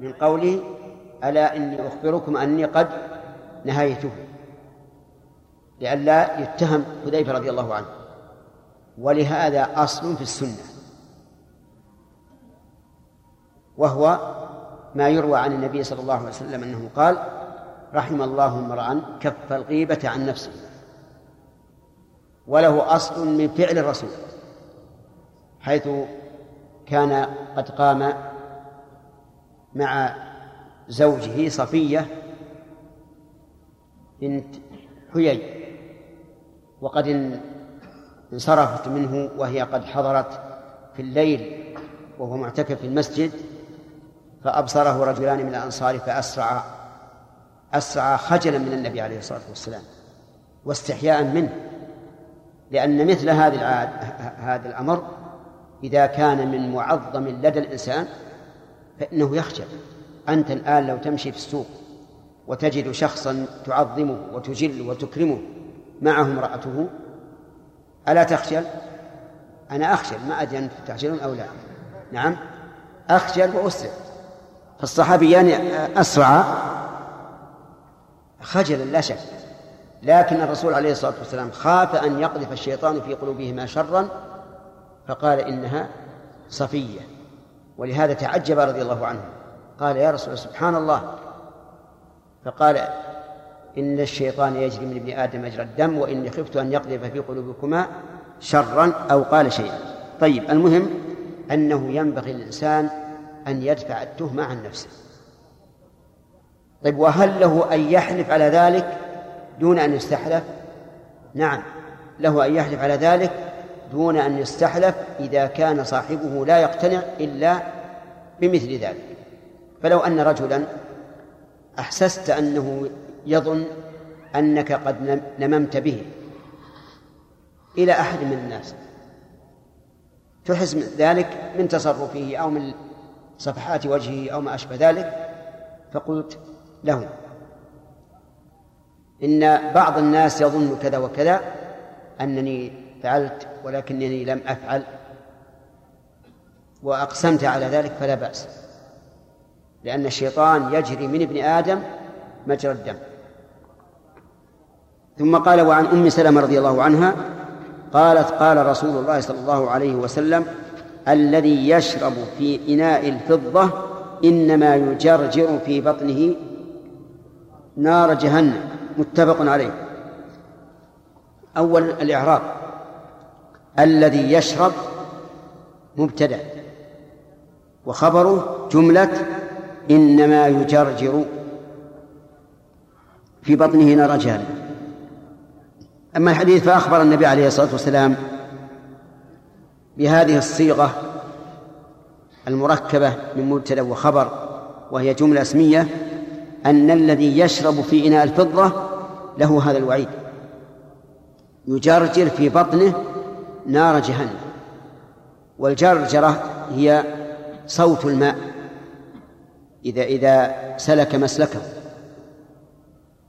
من قوله ألا إني أخبركم أني قد نهيته. لئلا يتهم حذيفة رضي الله عنه. ولهذا أصل في السنة. وهو ما يروى عن النبي صلى الله عليه وسلم أنه قال رحم الله امرأ كف الغيبة عن نفسه. وله أصل من فعل الرسول حيث كان قد قام مع زوجه صفية بنت حيي وقد انصرفت منه وهي قد حضرت في الليل وهو معتكف في المسجد فأبصره رجلان من الأنصار فأسرع أسرع خجلا من النبي عليه الصلاة والسلام واستحياء منه لأن مثل العاد هذا الأمر إذا كان من معظم لدى الإنسان فإنه يخجل. أنت الآن لو تمشي في السوق وتجد شخصا تعظمه وتجل وتكرمه معه امرأته ألا تخجل؟ أنا أخجل ما أدري أنتم تخجلون أو لا. نعم. أخجل وأسرع. فالصحابيان أسرعا خجلا لا شك. لكن الرسول عليه الصلاة والسلام خاف أن يقذف الشيطان في قلوبهما شرا فقال إنها صفية. ولهذا تعجب رضي الله عنه. قال يا رسول سبحان الله. فقال إن الشيطان يجري من ابن آدم مجرى الدم وإني خفت أن يقذف في قلوبكما شرا أو قال شيئا. طيب المهم أنه ينبغي للإنسان أن يدفع التهمة عن نفسه. طيب وهل له أن يحلف على ذلك دون أن يستحلف؟ نعم له أن يحلف على ذلك دون أن يستحلف إذا كان صاحبه لا يقتنع إلا بمثل ذلك. فلو أن رجلا أحسست أنه يظن أنك قد نممت به إلى أحد من الناس تحس ذلك من تصرفه أو من صفحات وجهه أو ما أشبه ذلك؟ فقلت له إن بعض الناس يظن كذا وكذا أنني فعلت ولكنني لم أفعل وأقسمت على ذلك فلا بأس لأن الشيطان يجري من ابن آدم مجرى الدم. ثم قال وعن أم سلمة رضي الله عنها قالت قال رسول الله صلى الله عليه وسلم الذي يشرب في إناء الفضة إنما يجرجر في بطنه نار جهنم. متفق عليه. أول الإعراب. الذي يشرب مبتدأ. وخبره جملة إنما يجرجر في بطنه نار جهنم أما الحديث فأخبر النبي عليه الصلاة والسلام بهذه الصيغة المركبة من مبتدأ وخبر وهي جملة اسمية أن الذي يشرب في إناء الفضة له هذا الوعيد. يجرجر في بطنه نار جهنم. والجرجرة هي صوت الماء. إذا إذا سلك مسلكه.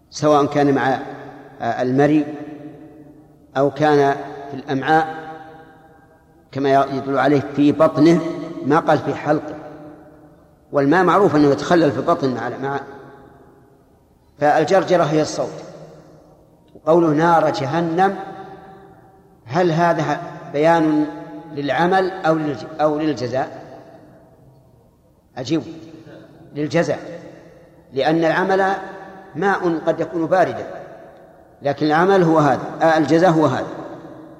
سواء كان مع المري أو كان في الأمعاء كما يدل عليه في بطنه ما قال في حلقه. والماء معروف أنه يتخلل في البطن مع مع. فالجرجرة هي الصوت. وقوله نار جهنم هل هذا بيان للعمل أو أو للجزاء؟ أجيب. للجزاء. لأن العمل ماء قد يكون باردا. لكن العمل هو هذا. آه، الجزاء هو هذا.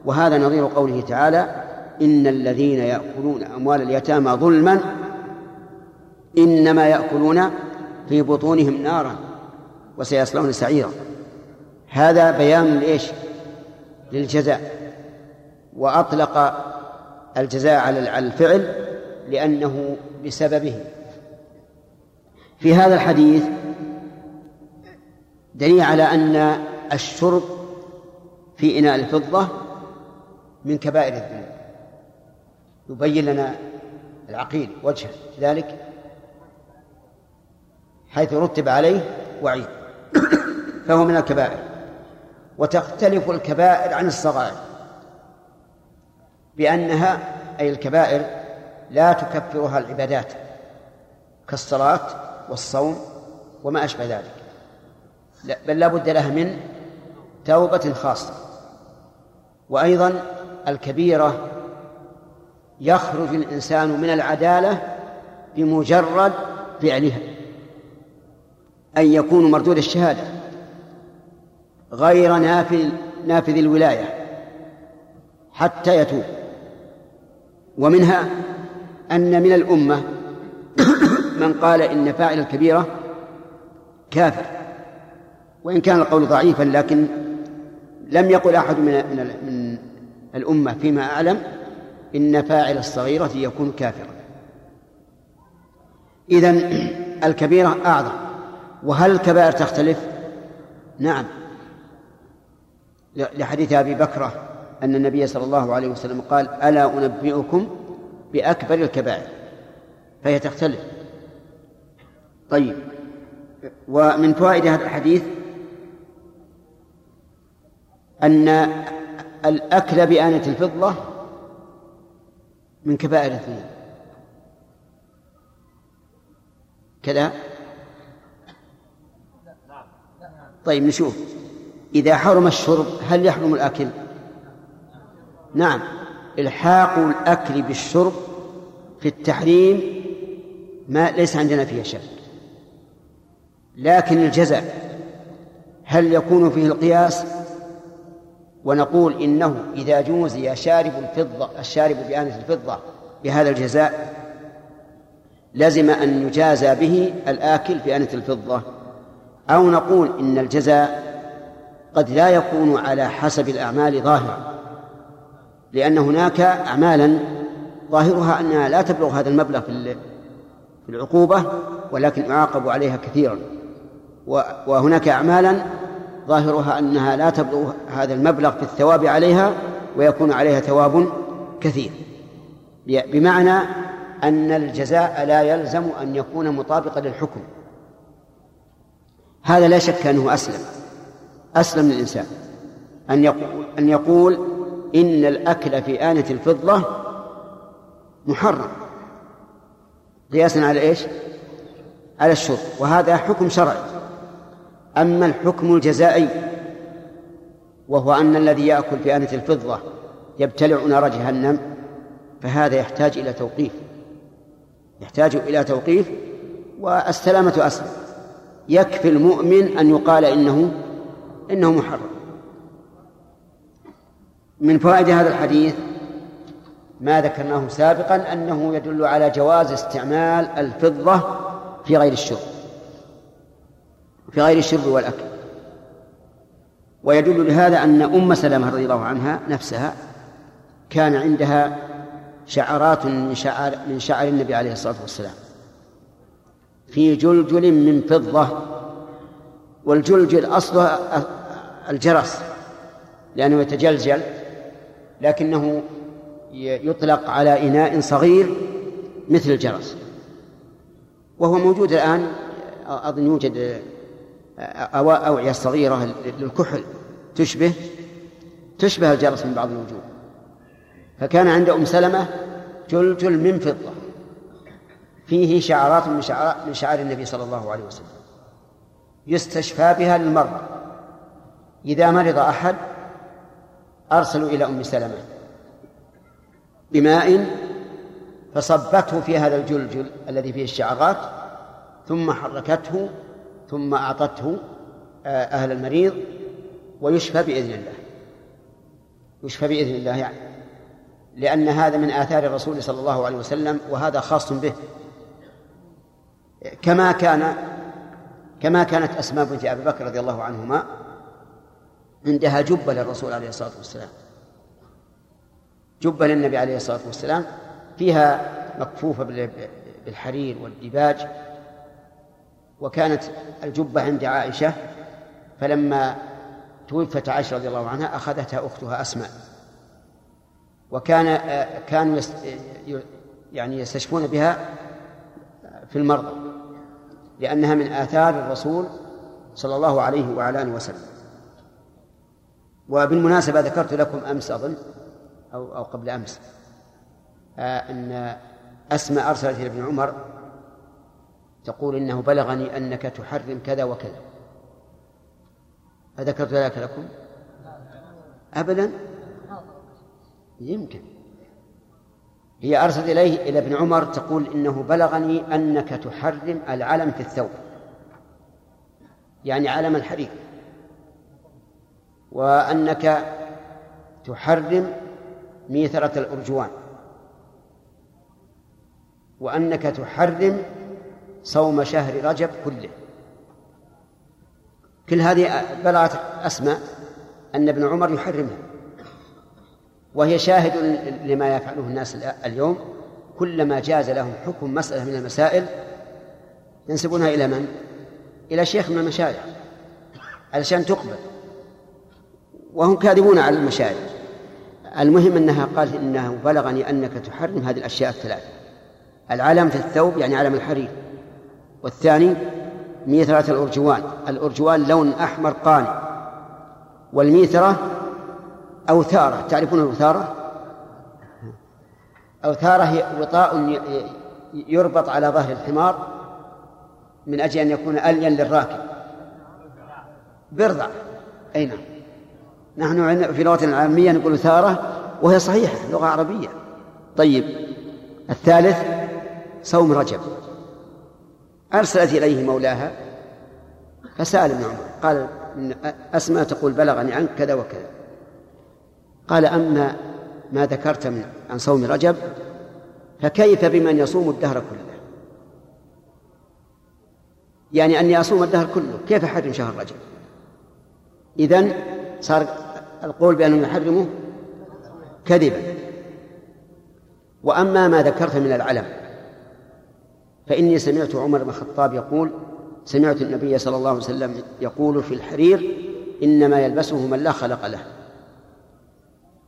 وهذا نظير قوله تعالى إن الذين يأكلون أموال اليتامى ظلما إنما يأكلون في بطونهم نارا وسيصلون سعيرا. هذا بيان لإيش؟ للجزاء. وأطلق الجزاء على الفعل لأنه بسببه. في هذا الحديث دليل على أن الشرب في إناء الفضة من كبائر الذنوب. يبين لنا العقيل وجه ذلك حيث رتب عليه وعيد فهو من الكبائر. وتختلف الكبائر عن الصغائر. بأنها أي الكبائر لا تكفرها العبادات كالصلاة والصوم وما أشبه ذلك. بل لا بد لها من توبة خاصة. وأيضا الكبيرة يخرج الإنسان من العدالة بمجرد فعلها أن يكون مردود الشهادة غير نافذ نافذ الولاية حتى يتوب. ومنها أن من الأمة من قال إن فاعل الكبيرة كافر وإن كان القول ضعيفا لكن لم يقل أحد من من الأمة فيما أعلم إن فاعل الصغيرة يكون كافرا. إذن الكبيرة أعظم. وهل الكبائر تختلف؟ نعم. لحديث أبي بكرة أن النبي صلى الله عليه وسلم قال ألا أنبئكم بأكبر الكبائر؟ فهي تختلف. طيب ومن فوائد هذا الحديث أن الأكل بآنة الفضة من كبائر الذنوب. كذا؟ طيب نشوف. إذا حرم الشرب هل يحرم الأكل؟ نعم إلحاق الأكل بالشرب في التحريم ما ليس عندنا فيه شك. لكن الجزاء هل يكون فيه القياس؟ ونقول إنه إذا جوزي شارب الفضة الشارب بآنة الفضة بهذا الجزاء لزم أن يجازى به الآكل بآنة الفضة. أو نقول إن الجزاء قد لا يكون على حسب الأعمال ظاهرا لأن هناك أعمالا ظاهرها أنها لا تبلغ هذا المبلغ في العقوبة ولكن يعاقب عليها كثيرا. وهناك أعمالا ظاهرها أنها لا تبلغ هذا المبلغ في الثواب عليها ويكون عليها ثواب كثير. بمعنى أن الجزاء لا يلزم أن يكون مطابقا للحكم. هذا لا شك أنه أسلم. أسلم للإنسان. أن يقول أن يقول إن الأكل في آنة الفضة محرم. قياسا على إيش؟ على الشرب وهذا حكم شرعي. أما الحكم الجزائي وهو أن الذي يأكل في آنة الفضة يبتلع نار جهنم فهذا يحتاج إلى توقيف. يحتاج إلى توقيف والسلامة أسلم. يكفي المؤمن أن يقال إنه إنه محرم. من فوائد هذا الحديث ما ذكرناه سابقا أنه يدل على جواز استعمال الفضة في غير الشرب في غير الشرب والأكل. ويدل لهذا أن أم سلمة رضي الله عنها نفسها كان عندها شعرات من شعر من شعر النبي عليه الصلاة والسلام في جلجل من فضة والجلجل أصله الجرس لأنه يتجلجل لكنه يطلق على إناء صغير مثل الجرس. وهو موجود الآن أظن يوجد أوعية صغيرة للكحل تشبه تشبه الجرس من بعض الوجوه. فكان عند أم سلمة جلجل من فضة. فيه شعرات من شعر من شعار النبي صلى الله عليه وسلم. يستشفى بها للمرضى. إذا مرض أحد أرسلوا إلى أم سلمة بماء فصبته في هذا الجلجل الذي فيه الشعرات ثم حركته ثم أعطته آه، أهل المريض ويشفى بإذن الله. يشفى بإذن الله يعني. لأن هذا من آثار الرسول صلى الله عليه وسلم وهذا خاص به. كما كان كما كانت أسماء بنت أبي بكر رضي الله عنهما عندها جبة للرسول عليه الصلاة والسلام. جبة للنبي عليه الصلاة والسلام فيها مكفوفة بالحرير والديباج. وكانت الجبة عند عائشة فلما توفت عائشة رضي الله عنها أخذتها أختها أسماء. وكان كانوا يعني يستشفون بها في المرضى لأنها من آثار الرسول صلى الله عليه وعلى آله وسلم. وبالمناسبة ذكرت لكم أمس أظن أو أو قبل أمس آه أن أسماء أرسلت إلى ابن عمر تقول إنه بلغني أنك تحرم كذا وكذا. أذكرت ذلك لكم؟ أبدا؟ يمكن. هي أرسلت إليه إلى ابن عمر تقول إنه بلغني أنك تحرم العلم في الثوب يعني علم الحرير. وأنك تحرم ميثرة الأرجوان. وأنك تحرم صوم شهر رجب كله. كل هذه بلغت أسماء أن ابن عمر يحرمها. وهي شاهد لما يفعله الناس اليوم كلما جاز لهم حكم مسألة من المسائل ينسبونها إلى من؟ إلى شيخ من المشايخ علشان تقبل. وهم كاذبون على المشايخ. المهم أنها قال إنه بلغني أنك تحرم هذه الأشياء الثلاث العلم في الثوب يعني علم الحرير. والثاني ميثرة الأرجوان. الأرجوان لون أحمر قاني. والميثرة أوثارة. تعرفون الأوثارة؟ أوثارة هي وطاء يربط على ظهر الحمار من أجل أن يكون ألين للراكب. برضع أي نعم. نحن في لغتنا العامية نقول ثارة وهي صحيحة لغة عربية. طيب الثالث صوم رجب. أرسلت إليه مولاها فسأل ابن عمر قال أسماء تقول بلغني عنك كذا وكذا. قال أما ما ذكرت من عن صوم رجب فكيف بمن يصوم الدهر كله؟ يعني أني أصوم الدهر كله كيف أحرم شهر رجب؟ إذن صار القول بأنه يحرمه كذبا. وأما ما ذكرت من العلم فإني سمعت عمر بن الخطاب يقول سمعت النبي صلى الله عليه وسلم يقول في الحرير إنما يلبسه من لا خلق له.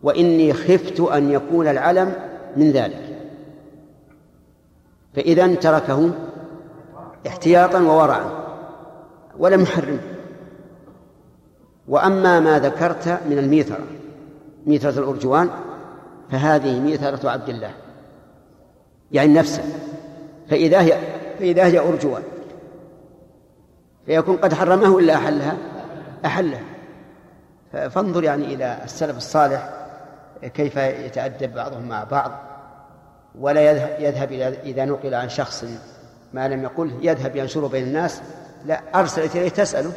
وإني خفت أن يكون العلم من ذلك. فإذا تركه احتياطا وورعا ولم يحرمه. وأما ما ذكرت من الميثرة ميثرة الأرجوان فهذه ميثرة عبد الله يعني نفسه فإذا هي فإذا هي أرجوان فيكون قد حرمه إلا أحلها أحلها. فانظر يعني إلى السلف الصالح كيف يتأدب بعضهم مع بعض ولا يذهب إلى إذا نقل عن شخص ما لم يقل يذهب ينشره بين الناس لا أرسلت إليه تسأله.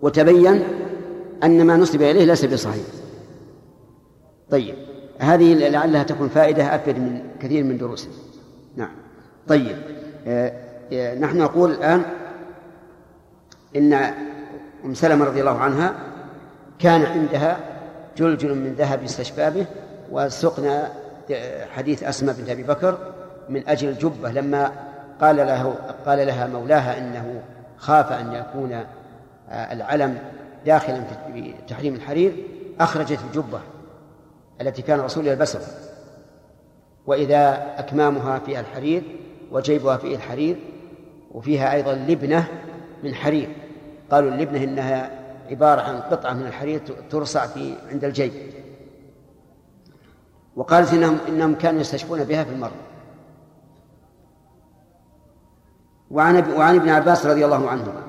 وتبين أن ما نسب إليه ليس بصحيح. طيب هذه لعلها تكون فائدة أفيد من كثير من دروسنا نعم. طيب آه آه نحن نقول الآن إن أم سلمة رضي الله عنها كان عندها جلجل من ذهب استشفى به وسقنا حديث أسماء بنت أبي بكر من أجل الجبة لما قال له قال لها مولاها إنه خاف أن يكون العلم داخلا في تحريم الحرير أخرجت الجبة التي كان الرسول يلبسها. وإذا أكمامها فيها الحرير وجيبها فيه الحرير وفيها أيضا لبنة من حرير. قالوا اللبنة إنها عبارة عن قطعة من الحرير ترصع في عند الجيب. وقالت إنهم إنهم كانوا يستشفون بها في المرض وعن وعن ابن عباس رضي الله عنهما.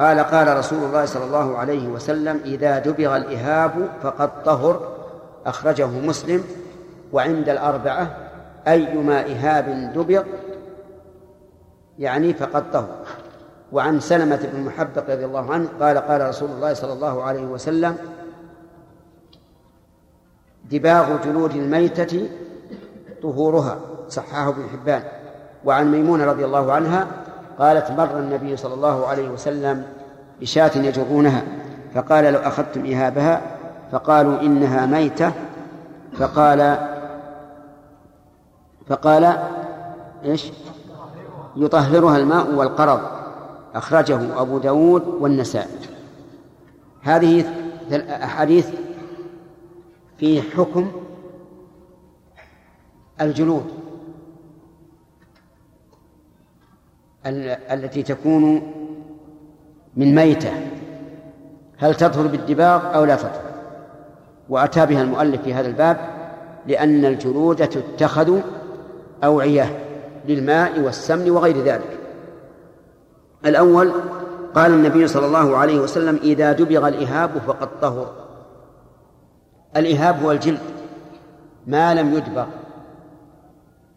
قال قال رسول الله صلى الله عليه وسلم إذا دبغ الإهاب فقد طهر أخرجه مسلم. وعند الأربعة أيما إهاب دبر يعني فقد طهر. وعن سلمة بن محبق رضي الله عنه قال قال رسول الله صلى الله عليه وسلم دباغ جلود الميتة طهورها صححه ابن حبان. وعن ميمونة رضي الله عنها قالت مر النبي صلى الله عليه وسلم بشاة يجرونها فقال لو أخذتم إهابها فقالوا إنها ميتة. فقال فقال إيش؟ يطهرها الماء والقرض. أخرجه أبو داود والنسائي. هذه أحاديث في حكم الجلود. التي تكون من ميتة. هل تطهر بالدباغ أو لا تطهر وأتى بها المؤلف في هذا الباب لأن الجلود تتخذ أوعية للماء والسمن وغير ذلك. الأول قال النبي صلى الله عليه وسلم إذا دبغ الإهاب فقد طهر. الإهاب هو الجلد ما لم يدبغ.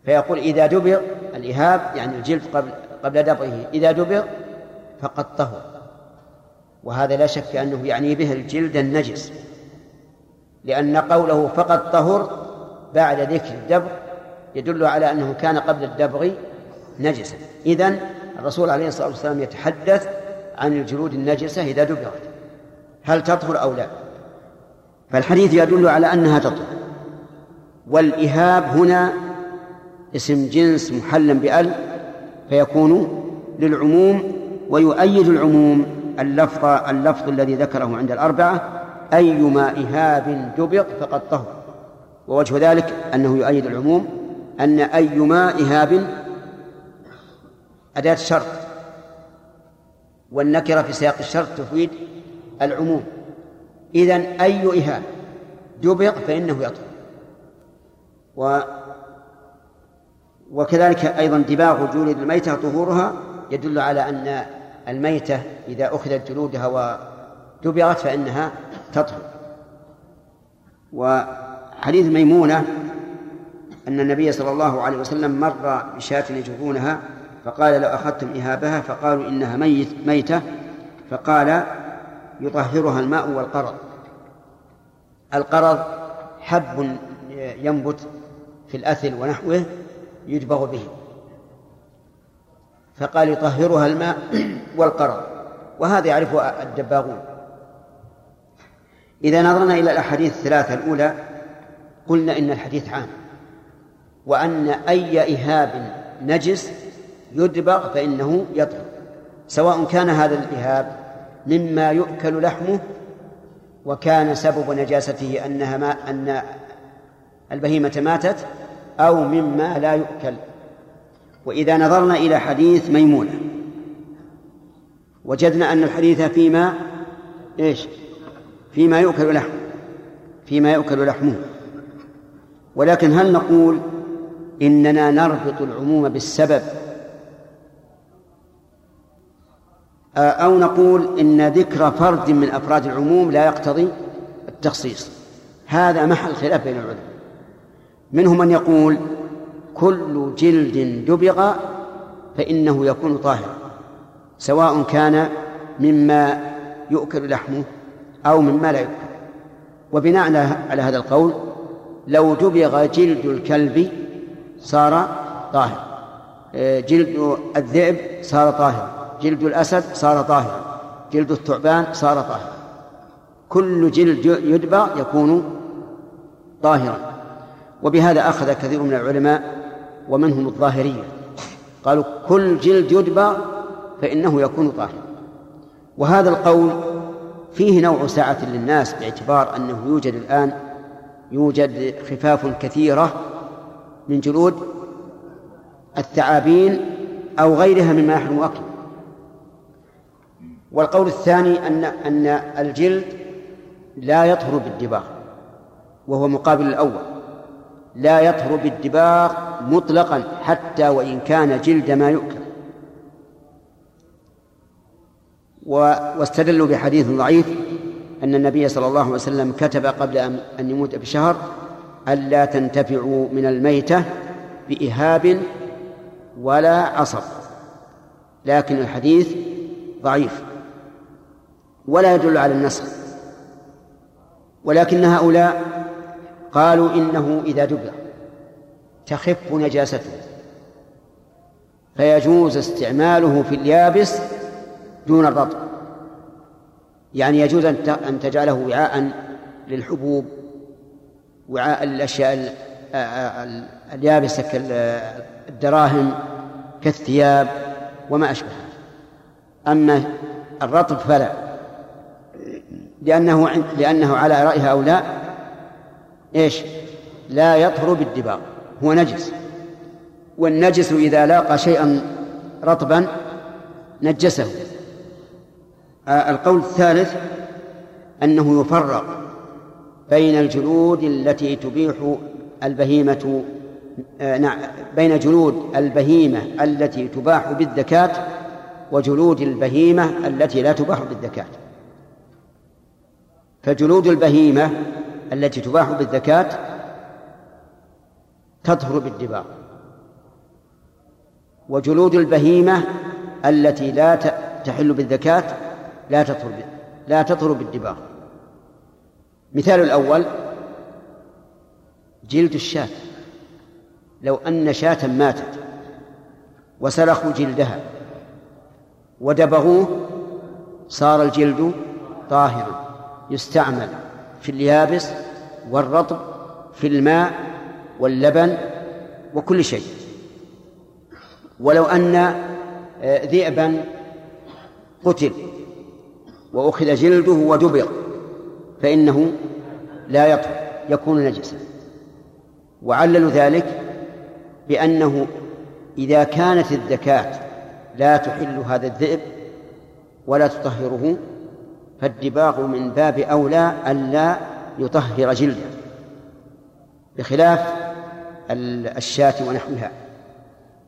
فيقول إذا دبغ الإهاب يعني الجلد قبل قبل دبغه إذا دبغ فقد طهر. وهذا لا شك أنه يعني به الجلد النجس. لأن قوله فقد طهر بعد ذكر الدبغ يدل على أنه كان قبل الدبغ نجسا. إذن الرسول عليه الصلاة والسلام يتحدث عن الجلود النجسة إذا دبغت هل تطهر أو لا؟ فالحديث يدل على أنها تطهر. والإهاب هنا اسم جنس محلا بأل فيكون للعموم ويؤيد العموم اللفظ اللفظ الذي ذكره عند الأربعة أيما إهاب دبغ فقد طهر. ووجه ذلك أنه يؤيد العموم أن أيما إهاب أداة شرط والنكرة في سياق الشرط تفيد العموم. إذن أي إهاب دبغ فإنه يطهر. وكذلك أيضا دباغ جلود الميتة طهورها يدل على أن الميتة إذا أخذت جلودها ودبغت فإنها تطهر. وحديث ميمونة أن النبي صلى الله عليه وسلم مر بشاة يجرونها فقال لو أخذتم إهابها فقالوا إنها ميت ميتة فقال يطهرها الماء والقرض. القرض حب ينبت في الأثل ونحوه يدبغ به. فقال يطهرها الماء والقرض وهذا يعرفه الدباغون. إذا نظرنا إلى الأحاديث الثلاثة الأولى قلنا إن الحديث عام. وأن أي إهاب نجس يدبغ فإنه يطهر. سواء كان هذا الإهاب مما يؤكل لحمه وكان سبب نجاسته أنها ما أن البهيمة ماتت أو مما لا يؤكل. وإذا نظرنا إلى حديث ميمونة وجدنا أن الحديث فيما إيش؟ فيما يؤكل لحمه فيما يؤكل لحمه. ولكن هل نقول إننا نربط العموم بالسبب؟ أو نقول إن ذكر فرد من أفراد العموم لا يقتضي التخصيص. هذا محل خلاف بين العلماء. منهم من يقول كل جلد دبغ فإنه يكون طاهرا سواء كان مما يؤكل لحمه أو مما لا يؤكل. وبناء على هذا القول لو دبغ جلد الكلب صار طاهر جلد الذئب صار طاهر جلد الأسد صار طاهرا. جلد الثعبان صار طاهرا. كل جلد يدبغ يكون طاهرا. وبهذا أخذ كثير من العلماء ومنهم الظاهرية. قالوا كل جلد يدبغ فإنه يكون طاهرا وهذا القول فيه نوع سعة للناس باعتبار أنه يوجد الآن يوجد خفاف كثيرة من جلود الثعابين أو غيرها مما يحرم أكله. والقول الثاني أن أن الجلد لا يطهر بالدباغ وهو مقابل الأول. لا يطهر بالدباغ مطلقا حتى وإن كان جلد ما يؤكل. واستدلوا بحديث ضعيف أن النبي صلى الله عليه وسلم كتب قبل أن يموت بشهر ألا تنتفعوا من الميتة بإهاب ولا عصب. لكن الحديث ضعيف ولا يدل على النسخ. ولكن هؤلاء قالوا إنه إذا دبر تخف نجاسته فيجوز استعماله في اليابس دون الرطب. يعني يجوز أن تجعله وعاء للحبوب وعاء الأشياء اليابسة كالدراهم كالثياب وما أشبه أما الرطب فلا لأنه لأنه على رأي هؤلاء إيش؟ لا يطهر بالدباغ هو نجس. والنجس إذا لاقى شيئا رطبا نجسه. القول الثالث أنه يفرق بين الجلود التي تبيح البهيمة نعم بين جلود البهيمة التي تباح بالذكاة وجلود البهيمة التي لا تباح بالذكاة فجلود البهيمة التي تباح بالذكاة تطهر بالدباغ وجلود البهيمة التي لا تحل بالذكاة لا تطهر لا تطهر بالدباغ مثال الأول جلد الشاة. لو أن شاة ماتت وسلخوا جلدها ودبغوه صار الجلد طاهرا يستعمل. في اليابس والرطب في الماء واللبن وكل شيء. ولو أن آه، ذئبا قتل وأخذ جلده ودبغ فإنه لا يطهر يكون نجسا. وعللوا ذلك بأنه إذا كانت الذكاة لا تحل هذا الذئب ولا تطهره فالدباغ من باب أولى ألا يطهر جلده بخلاف الشاة ونحوها.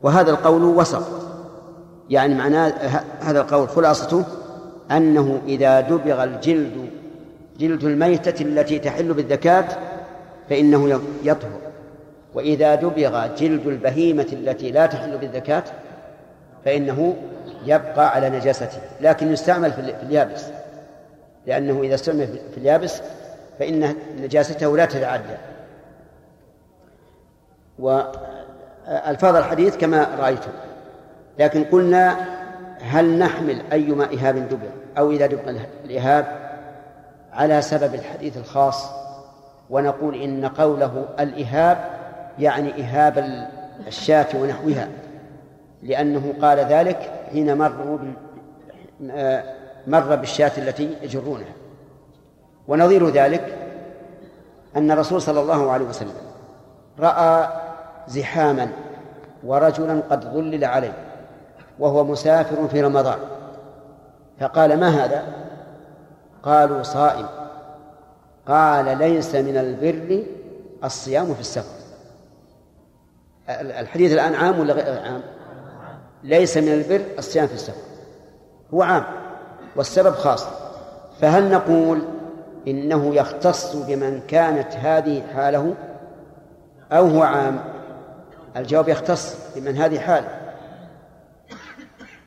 وهذا القول وسط. يعني معناه هذا القول خلاصته أنه إذا دبغ الجلد جلد الميتة التي تحل بالذكاة فإنه يطهر. وإذا دبغ جلد البهيمة التي لا تحل بالذكاة فإنه يبقى على نجاسته. لكن يستعمل في اليابس. لأنه إذا استعمل في اليابس فإن نجاسته لا تتعدى. وألفاظ الحديث كما رأيتم. لكن قلنا هل نحمل أيما إهاب دبر أو إذا دبر الإهاب على سبب الحديث الخاص ونقول إن قوله الإهاب يعني إهاب الشاة ونحوها. لأنه قال ذلك حين مروا مر بالشاة التي يجرونها. ونظير ذلك أن الرسول صلى الله عليه وسلم رأى زحاما ورجلا قد ظلل عليه وهو مسافر في رمضان. فقال ما هذا؟ قالوا صائم. قال ليس من البر الصيام في السفر. الحديث الآن عام ولا غير عام؟ ليس من البر الصيام في السفر. هو عام. والسبب خاص. فهل نقول إنه يختص بمن كانت هذه حاله أو هو عام؟ الجواب يختص بمن هذه حاله.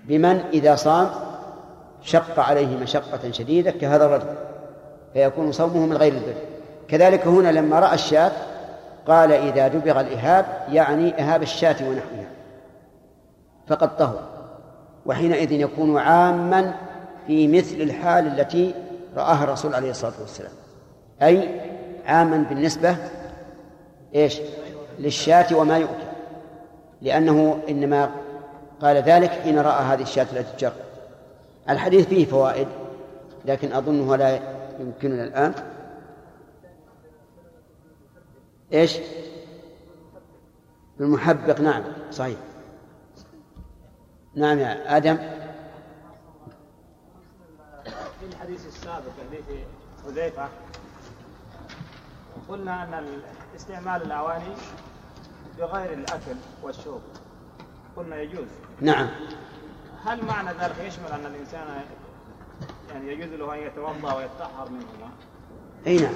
بمن إذا صام شق عليه مشقة شديدة كهذا الرجل فيكون صومه من غير البر كذلك هنا لما رأى الشاة قال إذا دبغ الإهاب يعني إهاب الشاة ونحوها فقد طهر. وحينئذ يكون عاما في مثل الحال التي رآها الرسول عليه الصلاة والسلام. أي عاما بالنسبة إيش؟ للشاة وما يؤكل. لأنه إنما قال ذلك حين رأى هذه الشاة التي تجر الحديث فيه فوائد لكن أظنها لا يمكننا الآن. إيش؟ المحبق نعم صحيح. نعم يا آدم في الحديث السابق حديث حذيفة. قلنا أن استعمال الأواني بغير الأكل والشرب. قلنا يجوز. نعم. هل معنى ذلك يشمل أن الإنسان يعني يجوز له أن يتوضأ ويتطهر منهما؟ أي نعم.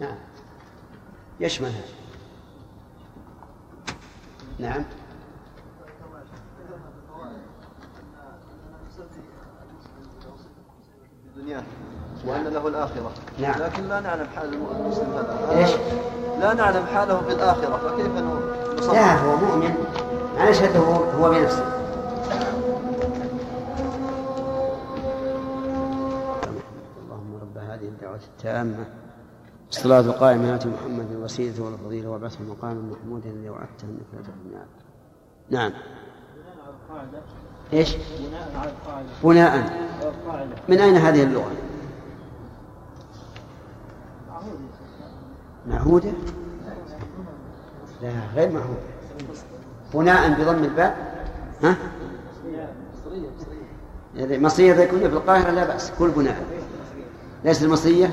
نعم. يشملها نعم. دنياه وأن له الآخرة. نعم. لكن لا نعلم حال المسلم هذا. إيش؟ لا نعلم حاله في الآخرة فكيف نصدق لا هو مؤمن. ما نشهده هو بنفسه. اللهم رب هذه الدعوة التامة. الصلاة القائمة آت محمد الوسيلة والفضيلة وابعثه مقاما محمودا الذي وعدته انك لا تخلف. نعم. بناء على القاعدة. إيش؟ بناء على القاعدة. بناء. القاعدة. من أين هذه اللغة؟ معهودة؟ لا غير معهودة. بناء بضم الباء؟ ها؟ يعني مصرية كنا في القاهرة لا بأس كل بناء. ليس المصرية؟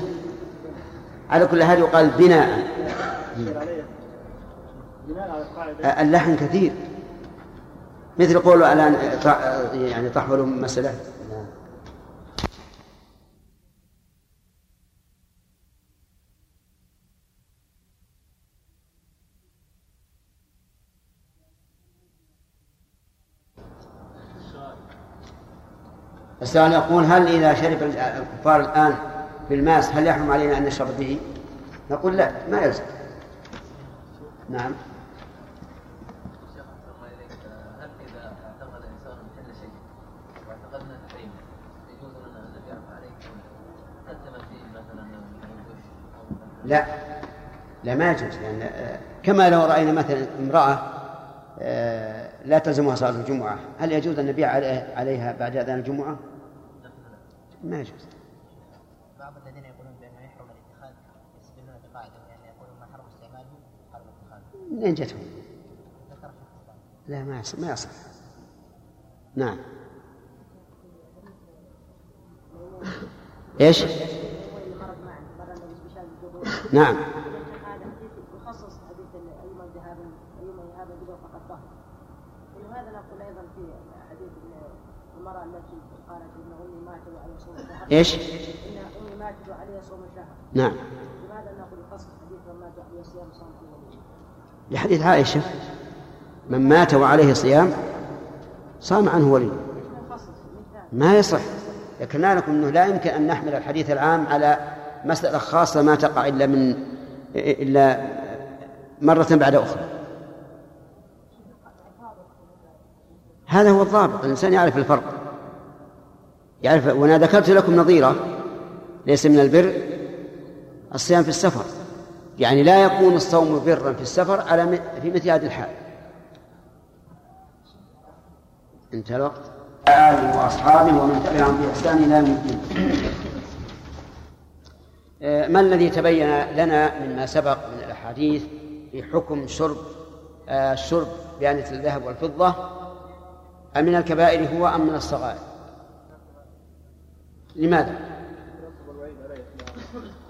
على كل هذا يقال بناء. اللحن كثير. مثل قوله الآن يعني تحول مسألة. السؤال يقول هل إذا شرب الكفار الآن في الماس هل يحرم علينا أن نشرب به؟ نقول لا ما يلزم نعم لا لا ما يجوز لأن آه، كما لو رأينا مثلا امرأة آه، لا تلزمها صلاة الجمعة هل يجوز أن نبيع عليه- عليها بعد أذان الجمعة؟ ما يجوز. بعض الذين يقولون بأنه يحرم الاتخاذ يستدلون بقاعدة يعني يقولون ما حرم استعماله حرم اتخاذه منين جتهم؟ لا ما يصح ما يصح. نعم. إيش؟ نعم. يخصص حديث ايما ذهاب ايما ذهاب فقد طهر ولهذا نقول أيضا في حديث المراه التي قالت إن أمي ماتت وعليها صوم الشهر إيش؟ إن أمي ماتت وعليها صوم الشهر نعم. لماذا نقول يخصص حديث من مات وعليه صيام صوم الولي لحديث عائشة. من مات وعليه صيام صام عنه ولي. ما يصح. ذكرنا لكم إنه لا يمكن أن نحمل الحديث العام على مسألة خاصة ما تقع إلا من إلا مرة بعد أخرى. هذا هو الضابط الإنسان يعرف الفرق. يعرف وأنا ذكرت لكم نظيرة ليس من البر الصيام في السفر. يعني لا يكون الصوم برا في السفر على في مثل هذه الحال. انتهى الوقت؟ آله وأصحابه ومن تبعهم بإحسان إلى يوم الدين. آه، ما الذي تبين لنا مما سبق من الأحاديث في حكم شرب آه، الشرب بآنية الذهب والفضة؟ أم من الكبائر هو أم من الصغائر؟ لماذا؟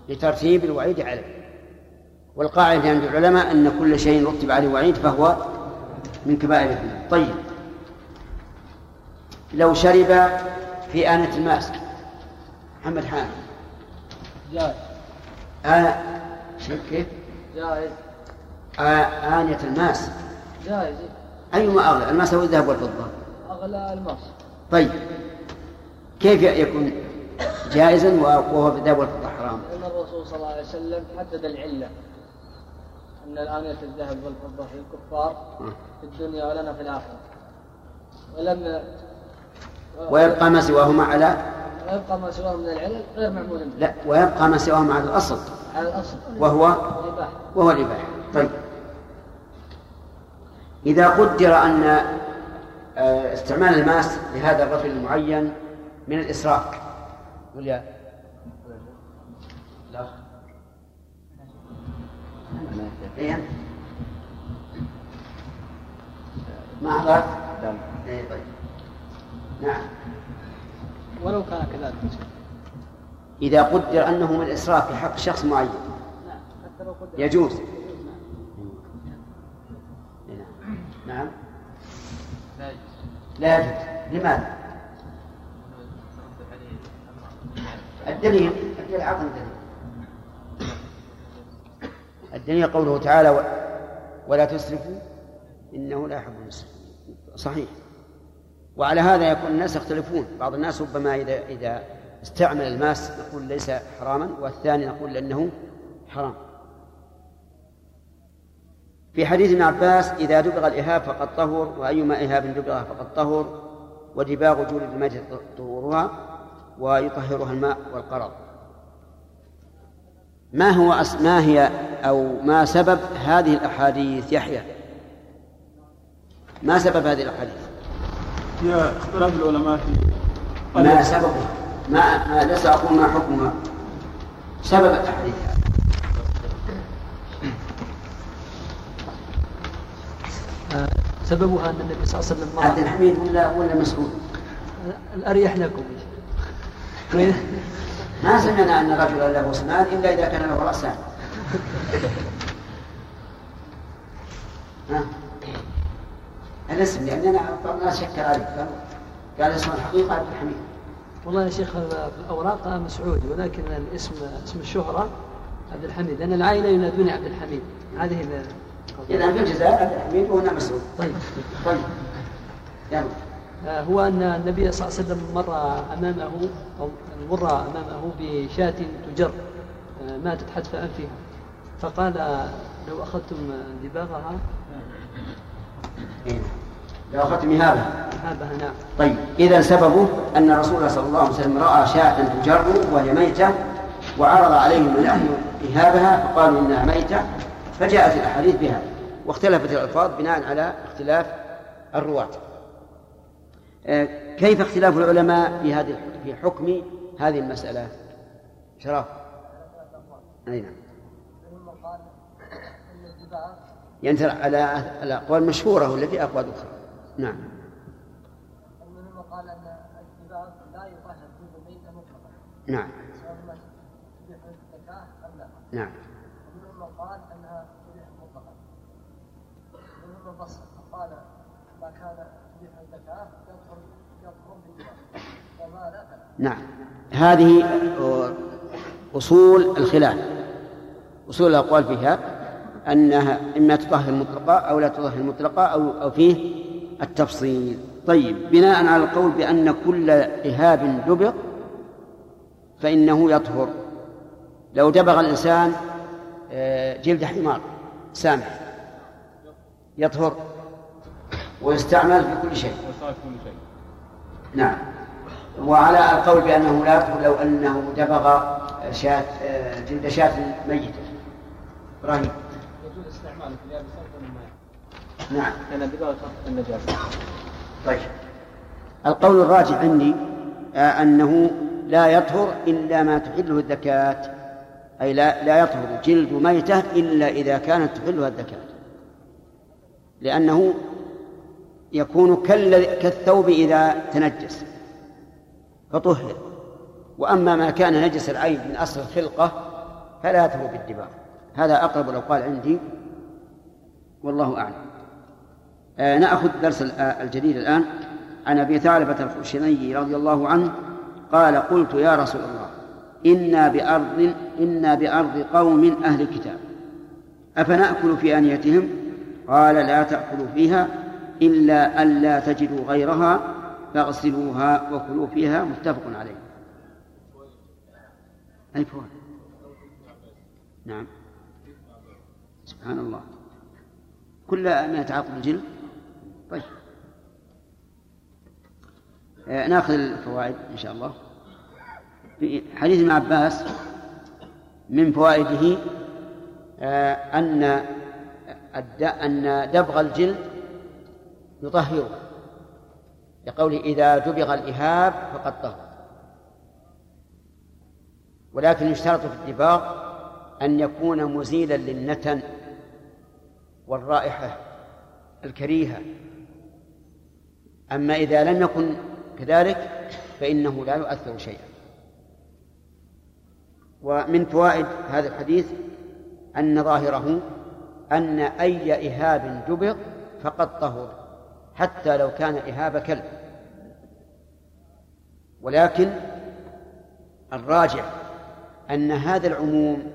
لترتيب الوعيد عليه. والقاعدة عند العلماء أن كل شيء رتب عليه وعيد فهو من كبائر الذنوب. طيب. لو شرب في آنة الماس. محمد حامد. جائز. آه شوف كيف؟ جائز. آه آنية الماس. جائز. أيما أغلى؟ الماس أو الذهب والفضة؟ أغلى الماس طيب. كيف يكون جائزا وهو في الذهب والفضة حرام لأن الرسول صلى الله عليه وسلم حدد العلة. أن الآنية الذهب والفضة للكفار في الدنيا ولنا في الآخرة. ولم ويبقى ما سواهما على ويبقى ما سواه من العلل غير معمول. به لا ويبقى ما سواهما على الأصل. على الأصل. وهو الإباحة وهو الإباحة طيب. إذا قدر أن استعمال الماس لهذا الرجل المعين من الإسراف. قل يا. لا. إيه. ما حضرت؟ إيه طيب. نعم. ولو كان كذلك. إذا قدر أنه من الإسراف في حق شخص معين. قدر. يجوز. لا يجوز. لماذا؟ الدليل الدليل عقل الدليل. الدليل قوله تعالى ولا تسرفوا إنه لا يحب المسرفين صحيح. وعلى هذا يكون الناس يختلفون. بعض الناس ربما إذا إذا استعمل الماس نقول ليس حراما والثاني نقول أنه حرام. في حديث ابن عباس إذا دبغ الإهاب فقد طهر وأيما إهاب دبغ فقد طهر ودباغ جلد الميت طهورها ويطهرها الماء والقرض. ما هو أس... ما هي أو ما سبب هذه الأحاديث؟ يحيى. ما سبب هذه الأحاديث؟ هي اختلاف العلماء في ما سببها ما, ما ليس أقول ما حكمها. سبب الأحاديث. سببها أن النبي صلى الله عليه وسلم عبد الحميد ولا ولا مسعود الأريح لكم. ما سمعنا أن رجلا له اسنان إلا إذا كان له رأسان ها؟ الاسم لأننا الناس شكر عليك قال- اسم الحقيقة عبد الحميد والله يا شيخ في الأوراق مسعود ولكن الاسم اسم الشهرة عبد الحميد لأن العائلة ينادوني عبد الحميد. هذه إذا في الجزائر عبد الحميد وهنا مسعود طيب. طيب. يلا. آه، هو أن النبي صلى الله عليه وسلم مر أمامه أو مر أمامه بشاة تجر. آه، ماتت حتف أنفها. فقال لو أخذتم دباغها؟ إيه. لو أخذت مهابها هابها نعم. طيب. إذا سببه أن الرسول الله صلى الله عليه وسلم رأى شاة تجر وهي ميتة وعرض عليهم يأكلوا إهابها فقالوا إنها ميتة فجاءت الأحاديث بها واختلفت الألفاظ بناء على اختلاف الرواة. آه، كيف اختلاف العلماء في هذه في حكم هذه المسألة؟ شرف. أي نعم. ينتر على الأقوال المشهورة ولا في أقوال أخرى؟ نعم. قال الدباغ لا يطهر نعم. نعم ومنهم من قال انها تبيح مطلقا فصل فقال ما كان نعم. هذه أصول الخلاف. أصول الأقوال فيها أنها إما تطهر مطلقة أو لا تطهر مطلقة أو أو فيه التفصيل. طيب بناء على القول بأن كل إهاب دبغ فإنه يطهر. لو دبغ الإنسان آه، جلد حمار سامح. يطهر ويستعمل في كل شيء. نعم. وعلى القول بأنه لا يدخل لو أنه دبغ شاة جلد شاة ميتة إبراهيم. يجوز استعماله في اليابس نعم. لأن الدباغ النجاسة. طيب. القول الراجح عندي آه، أنه لا يطهر إلا ما تحله الذكاة أي لا لا يطهر جلد ميتة إلا إذا كانت تحلها الذكاة لأنه يكون كال- كالثوب إذا تنجس فطهر. وأما ما كان نجس العين من أصل الخلقة فلا يطهر بالدباغ هذا أقرب الأقوال عندي والله أعلم. آه نأخذ درس آه، الجديد الآن. عن أبي ثعلبة الخشني رضي الله عنه قال قلت يا رسول الله إنا بأرض إنا بأرض قوم أهل الكتاب أفنأكل في آنيتهم؟ قال لا تأكلوا فيها إلا ألا تجدوا غيرها فاغسلوها وكلوا فيها متفق عليه. أي فوائد؟ نعم. سبحان الله. كل ما يتعاقب الجلد طيب. آه ناخذ الفوائد إن شاء الله. في حديث ابن عباس من فوائده آه أن أن دبغ الجلد يطهره لقوله إذا دبغ الإهاب فقد طهر. ولكن يشترط في الدباغ أن يكون مزيلا للنتن والرائحة الكريهة. أما إذا لم يكن كذلك فإنه لا يؤثر شيئا. ومن فوائد هذا الحديث أن ظاهره أن أي إهاب دبغ فقد طهر حتى لو كان إهاب كلب. ولكن الراجع أن هذا العموم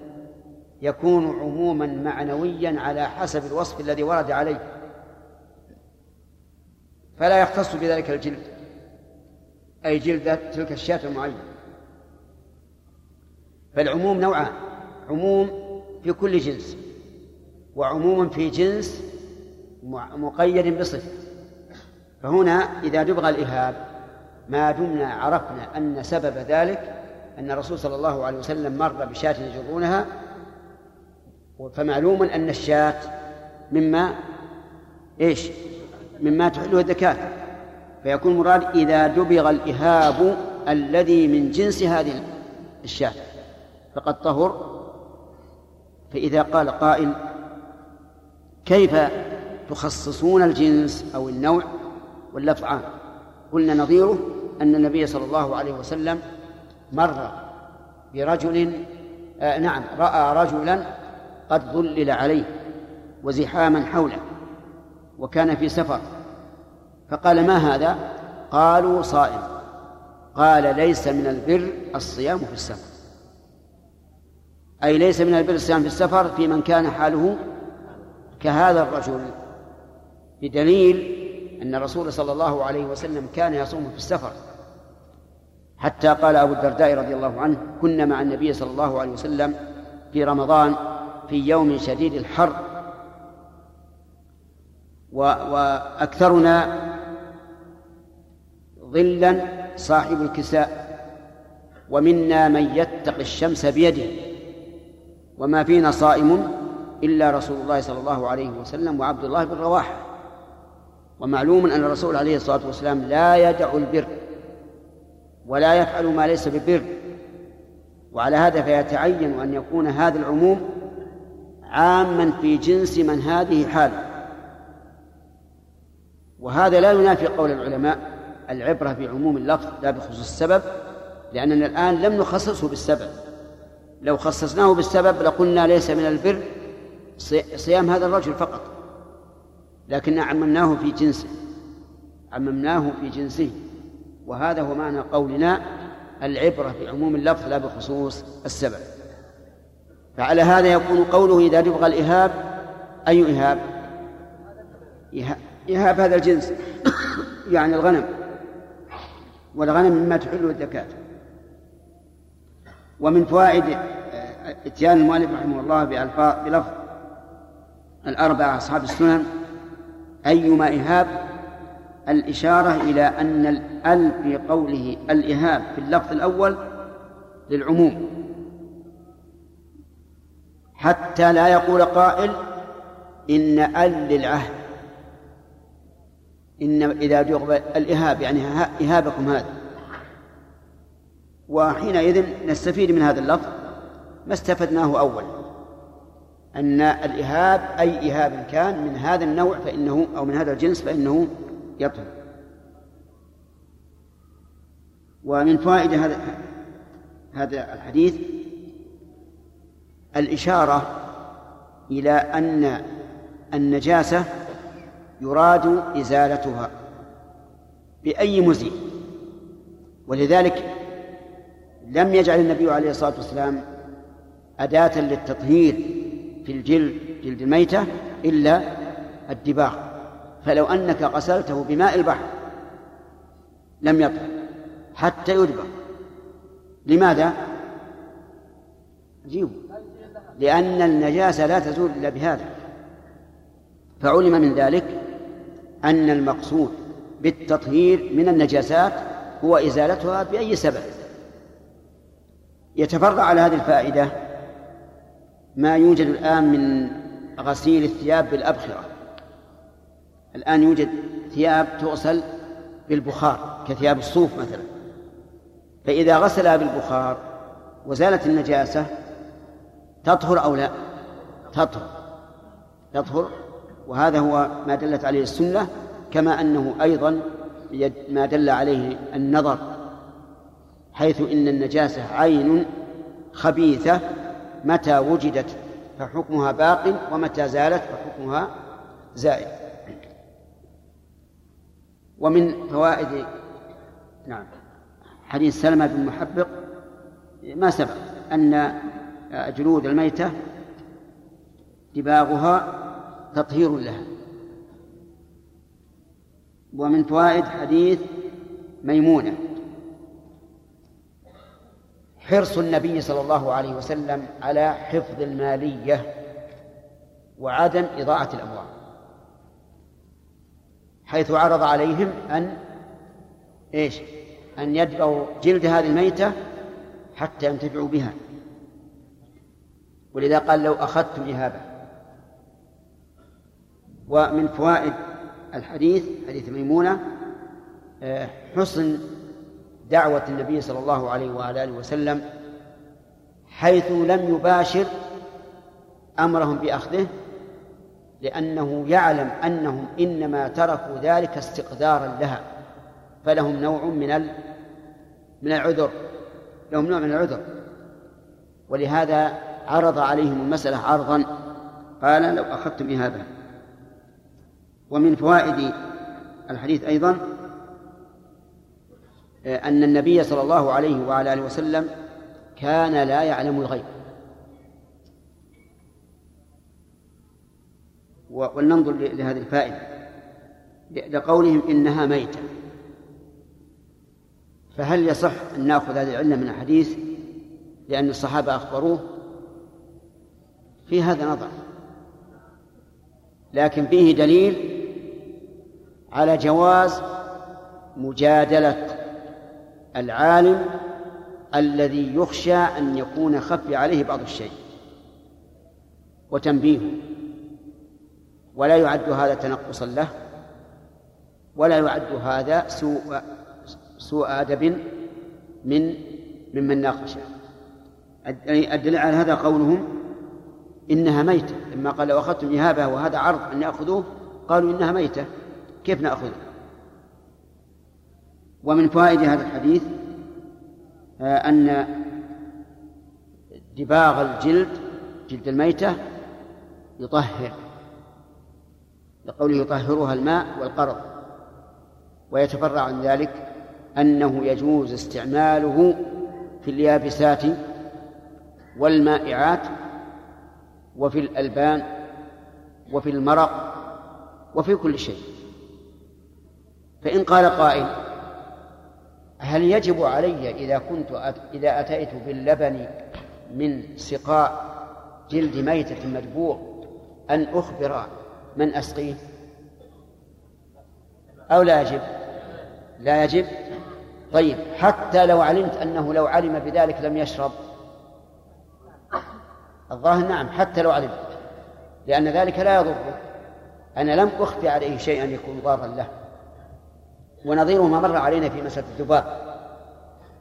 يكون عموما معنويا على حسب الوصف الذي ورد عليه. فلا يختص بذلك الجلد أي جلد تلك الشاة المعينة. فالعموم نوعان عموم في كل جنس. وعموم في جنس مقيد بصفة. فهنا إذا دبغ الإهاب ما دمنا عرفنا أن سبب ذلك أن الرسول صلى الله عليه وسلم مر بشاة يجرونها فمعلوم أن الشاة مما إيش؟ مما تحله الذكاة فيكون مراد إذا دبغ الإهاب الذي من جنس هذه الشاة. فقد طهر فإذا قال قائل كيف تخصصون الجنس أو النوع واللفظ قلنا نظيره أن النبي صلى الله عليه وسلم مر برجل آه نعم رأى رجلا قد ظلل عليه وزحاما حوله وكان في سفر. فقال ما هذا؟ قالوا صائم. قال ليس من البر الصيام في السفر. أي ليس من البر الصيام في السفر في من كان حاله كهذا الرجل بدليل أن الرسول صلى الله عليه وسلم كان يصوم في السفر. حتى قال أبو الدرداء رضي الله عنه كنا مع النبي صلى الله عليه وسلم في رمضان في يوم شديد الحر. وأكثرنا ظلا صاحب الكساء ومنا من يتقي الشمس بيده وما فينا صائم إلا رسول الله صلى الله عليه وسلم وعبد الله بن رواحة. ومعلوم أن الرسول عليه الصلاة والسلام لا يدع البر ولا يفعل ما ليس ببر. وعلى هذا فيتعين أن يكون هذا العموم عاما في جنس من هذه حالة. وهذا لا ينافي قول العلماء العبرة بعموم اللفظ لا بخصوص السبب لأننا الآن لم نخصصه بالسبب. لو خصصناه بالسبب لقلنا ليس من البر صيام هذا الرجل فقط. لكن عممناه في جنسه. عممناه في جنسه. وهذا هو معنى قولنا العبرة بعموم اللفظ لا بخصوص السبب. فعلى هذا يكون قوله إذا دبغ الإهاب أي إهاب؟ إهاب هذا الجنس. يعني الغنم. والغنم مما تحله الزكاة. ومن فوائد إتيان المؤلف رحمه الله بألفاظ بلفظ الأربعة أصحاب السنن أيما إهاب الإشارة إلى أن الأل في قوله الإهاب في اللفظ الأول للعموم. حتى لا يقول قائل إن أل للعهد. إن إذا جغب الإهاب يعني إهابكم هذا. وحينئذ نستفيد من هذا اللفظ ما استفدناه أولا أن الإهاب أي إهاب كان من هذا النوع فإنه أو من هذا الجنس فإنه يطهر. ومن فوائد هذا هذا الحديث الإشارة إلى أن النجاسة يراد إزالتها بأي مزيل ولذلك لم يجعل النبي عليه الصلاة والسلام أداة للتطهير في الجلد جلد الميتة إلا الدباغ. فلو أنك غسلته بماء البحر لم يطهر حتى يدبغ لماذا؟ جيبوا لأن النجاسة لا تزول إلا بهذا. فعلم من ذلك أن المقصود بالتطهير من النجاسات هو إزالتها بأي سبب. يتفرع على هذه الفائدة ما يوجد الآن من غسيل الثياب بالأبخرة. الآن يوجد ثياب تغسل بالبخار كثياب الصوف مثلا. فإذا غسلها بالبخار وزالت النجاسة تطهر أو لا؟ تطهر. تطهر وهذا هو ما دلت عليه السنة كما أنه أيضا ما دل عليه النظر حيث إن النجاسة عين خبيثة متى وجدت فحكمها باق ومتى زالت فحكمها زائد. ومن فوائد نعم. حديث سلمة بن محبق ما سبق أن جلود الميتة دباغها تطهير لها. ومن فوائد حديث ميمونة. حرص النبي صلى الله عليه وسلم على حفظ المالية وعدم إضاعة الأموال حيث عرض عليهم أن إيش؟ أن يدبغوا جلد هذه الميتة حتى ينتفعوا بها. ولذا قال لو أخذتم إهابة. ومن فوائد الحديث حديث ميمونة آه، حسن دعوة النبي صلى الله عليه وعلى آله وسلم حيث لم يباشر أمرهم بأخذه لأنه يعلم أنهم إنما تركوا ذلك استقدارا لها فلهم نوع من من العذر لهم نوع من العذر. ولهذا عرض عليهم المسألة عرضا قال لو أخذتم إهابة ومن فوائد الحديث أيضا أن النبي صلى الله عليه وعلى آله وسلم كان لا يعلم الغيب. ولننظر لهذه الفائدة. لقولهم إنها ميتة. فهل يصح أن نأخذ هذه العلة من الحديث لأن الصحابة أخبروه؟ في هذا نظر. لكن فيه دليل على جواز مجادلة العالم الذي يخشى أن يكون خفي عليه بعض الشيء وتنبيهه. ولا يعد هذا تنقصا له ولا يعد هذا سوء سوء أدب من ممن ناقشه. الدليل على هذا قولهم إنها ميتة. لما قال لو أخذتم إهابة وهذا عرض أن يأخذوه قالوا إنها ميتة. كيف نأخذه ومن فوائد هذا الحديث آه، أن دباغ الجلد جلد الميتة يطهر لقوله يطهرها الماء والقرض. ويتفرع عن ذلك أنه يجوز استعماله في اليابسات والمائعات وفي الألبان وفي المرق وفي كل شيء. فإن قال قائل هل يجب علي إذا كنت أت... إذا أتيت باللبن من سقاء جلد ميتة مدبوغ أن أخبر من أسقيه؟ أو لا يجب؟ لا يجب؟ طيب حتى لو علمت أنه لو علم بذلك لم يشرب. الظاهر نعم حتى لو علمت لأن ذلك لا يضره. أنا لم أخفي عليه شيئا يكون ضارا له. ونظيره ما مر علينا في مسألة الذباب.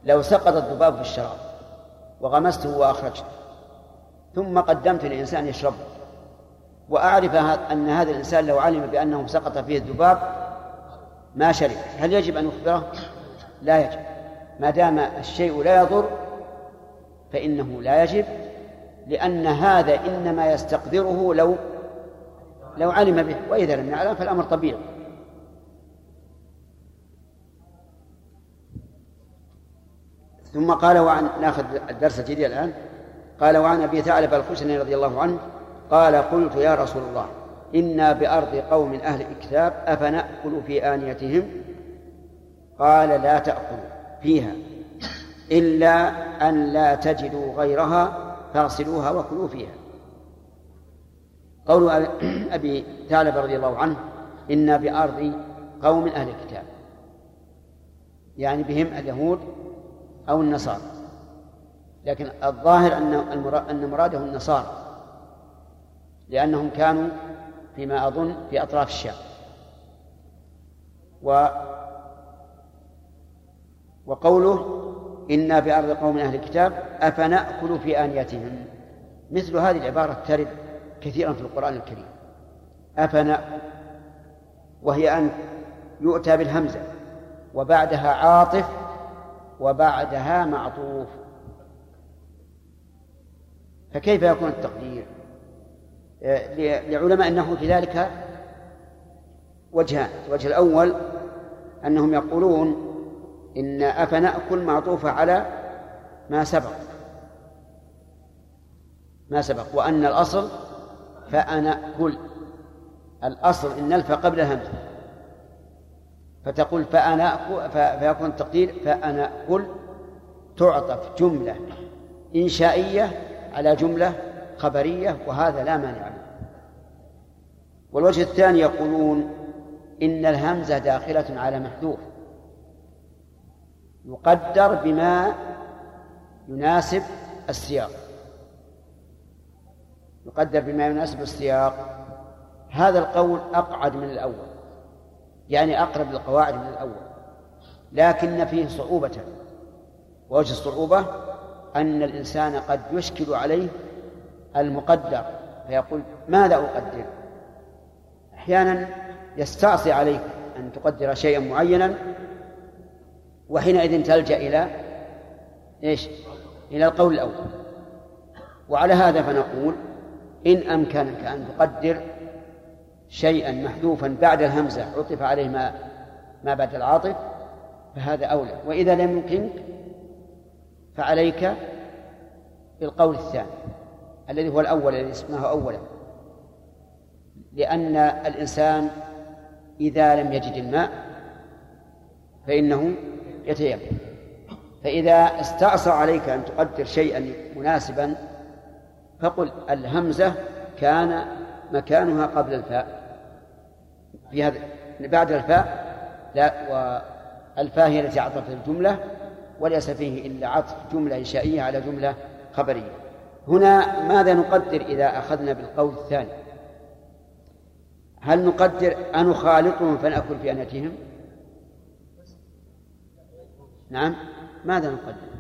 لو سقط الذباب في الشراب وغمسته وأخرجته ثم قدمت لإنسان يشربه وأعرف أن هذا الإنسان لو علم بأنه سقط فيه الذباب ما شرب. هل يجب أن يخبره؟ لا يجب. ما دام الشيء لا يضر فإنه لا يجب لأن هذا إنما يستقدره لو لو علم به وإذا لم يعلم فالأمر طبيعي. ثم قال وعن ناخذ الدرس الجديد الآن. قال وعن أبي ثعلب الخشني رضي الله عنه قال قلت يا رسول الله إنا بأرض قوم أهل الكتاب أفنأكل في آنيتهم؟ قال لا تأكلوا فيها إلا أن لا تجدوا غيرها فاغسلوها وكلوا فيها. قول أبي ثعلب رضي الله عنه إنا بأرض قوم أهل الكتاب يعني بهم اليهود أو النصارى. لكن الظاهر أن أن مراده النصارى. لأنهم كانوا فيما أظن في أطراف الشام. و وقوله إنا بأرض قوم أهل الكتاب أفنأكل في آنيتهم. مثل هذه العبارة ترد كثيرا في القرآن الكريم. أفنأكل وهي أن يؤتى بالهمزة وبعدها عاطف وبعدها معطوف. فكيف يكون التقدير؟ لعلماء أنه في ذلك وجهان. الوجه الأول أنهم يقولون إن أفنأكل معطوفة على ما سبق. ما سبق. وأن الأصل فأنأكل الأصل إن الف قبل الهمزة. فتقول فأنأكل فيكون التقدير فأنأكل تعطف جملة إنشائية على جملة خبرية وهذا لا مانع منه. والوجه الثاني يقولون إن الهمزة داخلة على محذوف يقدر بما يناسب السياق. يقدر بما يناسب السياق. هذا القول أقعد من الأول. يعني أقرب للقواعد من الأول. لكن فيه صعوبة. ووجه الصعوبة؟ أن الإنسان قد يشكل عليه المقدر فيقول ماذا أقدر؟ أحيانا يستعصي عليك أن تقدر شيئا معينا وحينئذ تلجأ إلى إيش؟ إلى القول الأول. وعلى هذا فنقول إن أمكنك أن تقدر شيئا محذوفا بعد الهمزة عطف عليه ما ما بعد العاطف فهذا أولى. وإذا لم يمكنك فعليك بالقول الثاني الذي هو الأول الذي اسمه أولا. لأن الإنسان إذا لم يجد الماء فإنه يتيمم فإذا استعصى عليك أن تقدر شيئا مناسبا فقل الهمزة كان مكانها قبل الفاء. في هذا. بعد الفاء لا والفاء هي التي عطفت الجملة وليس فيه إلا عطف جملة إنشائية على جملة خبرية. هنا ماذا نقدر إذا أخذنا بالقول الثاني؟ هل نقدر أنخالطهم فنأكل في أنتهم نعم. ماذا نقدر؟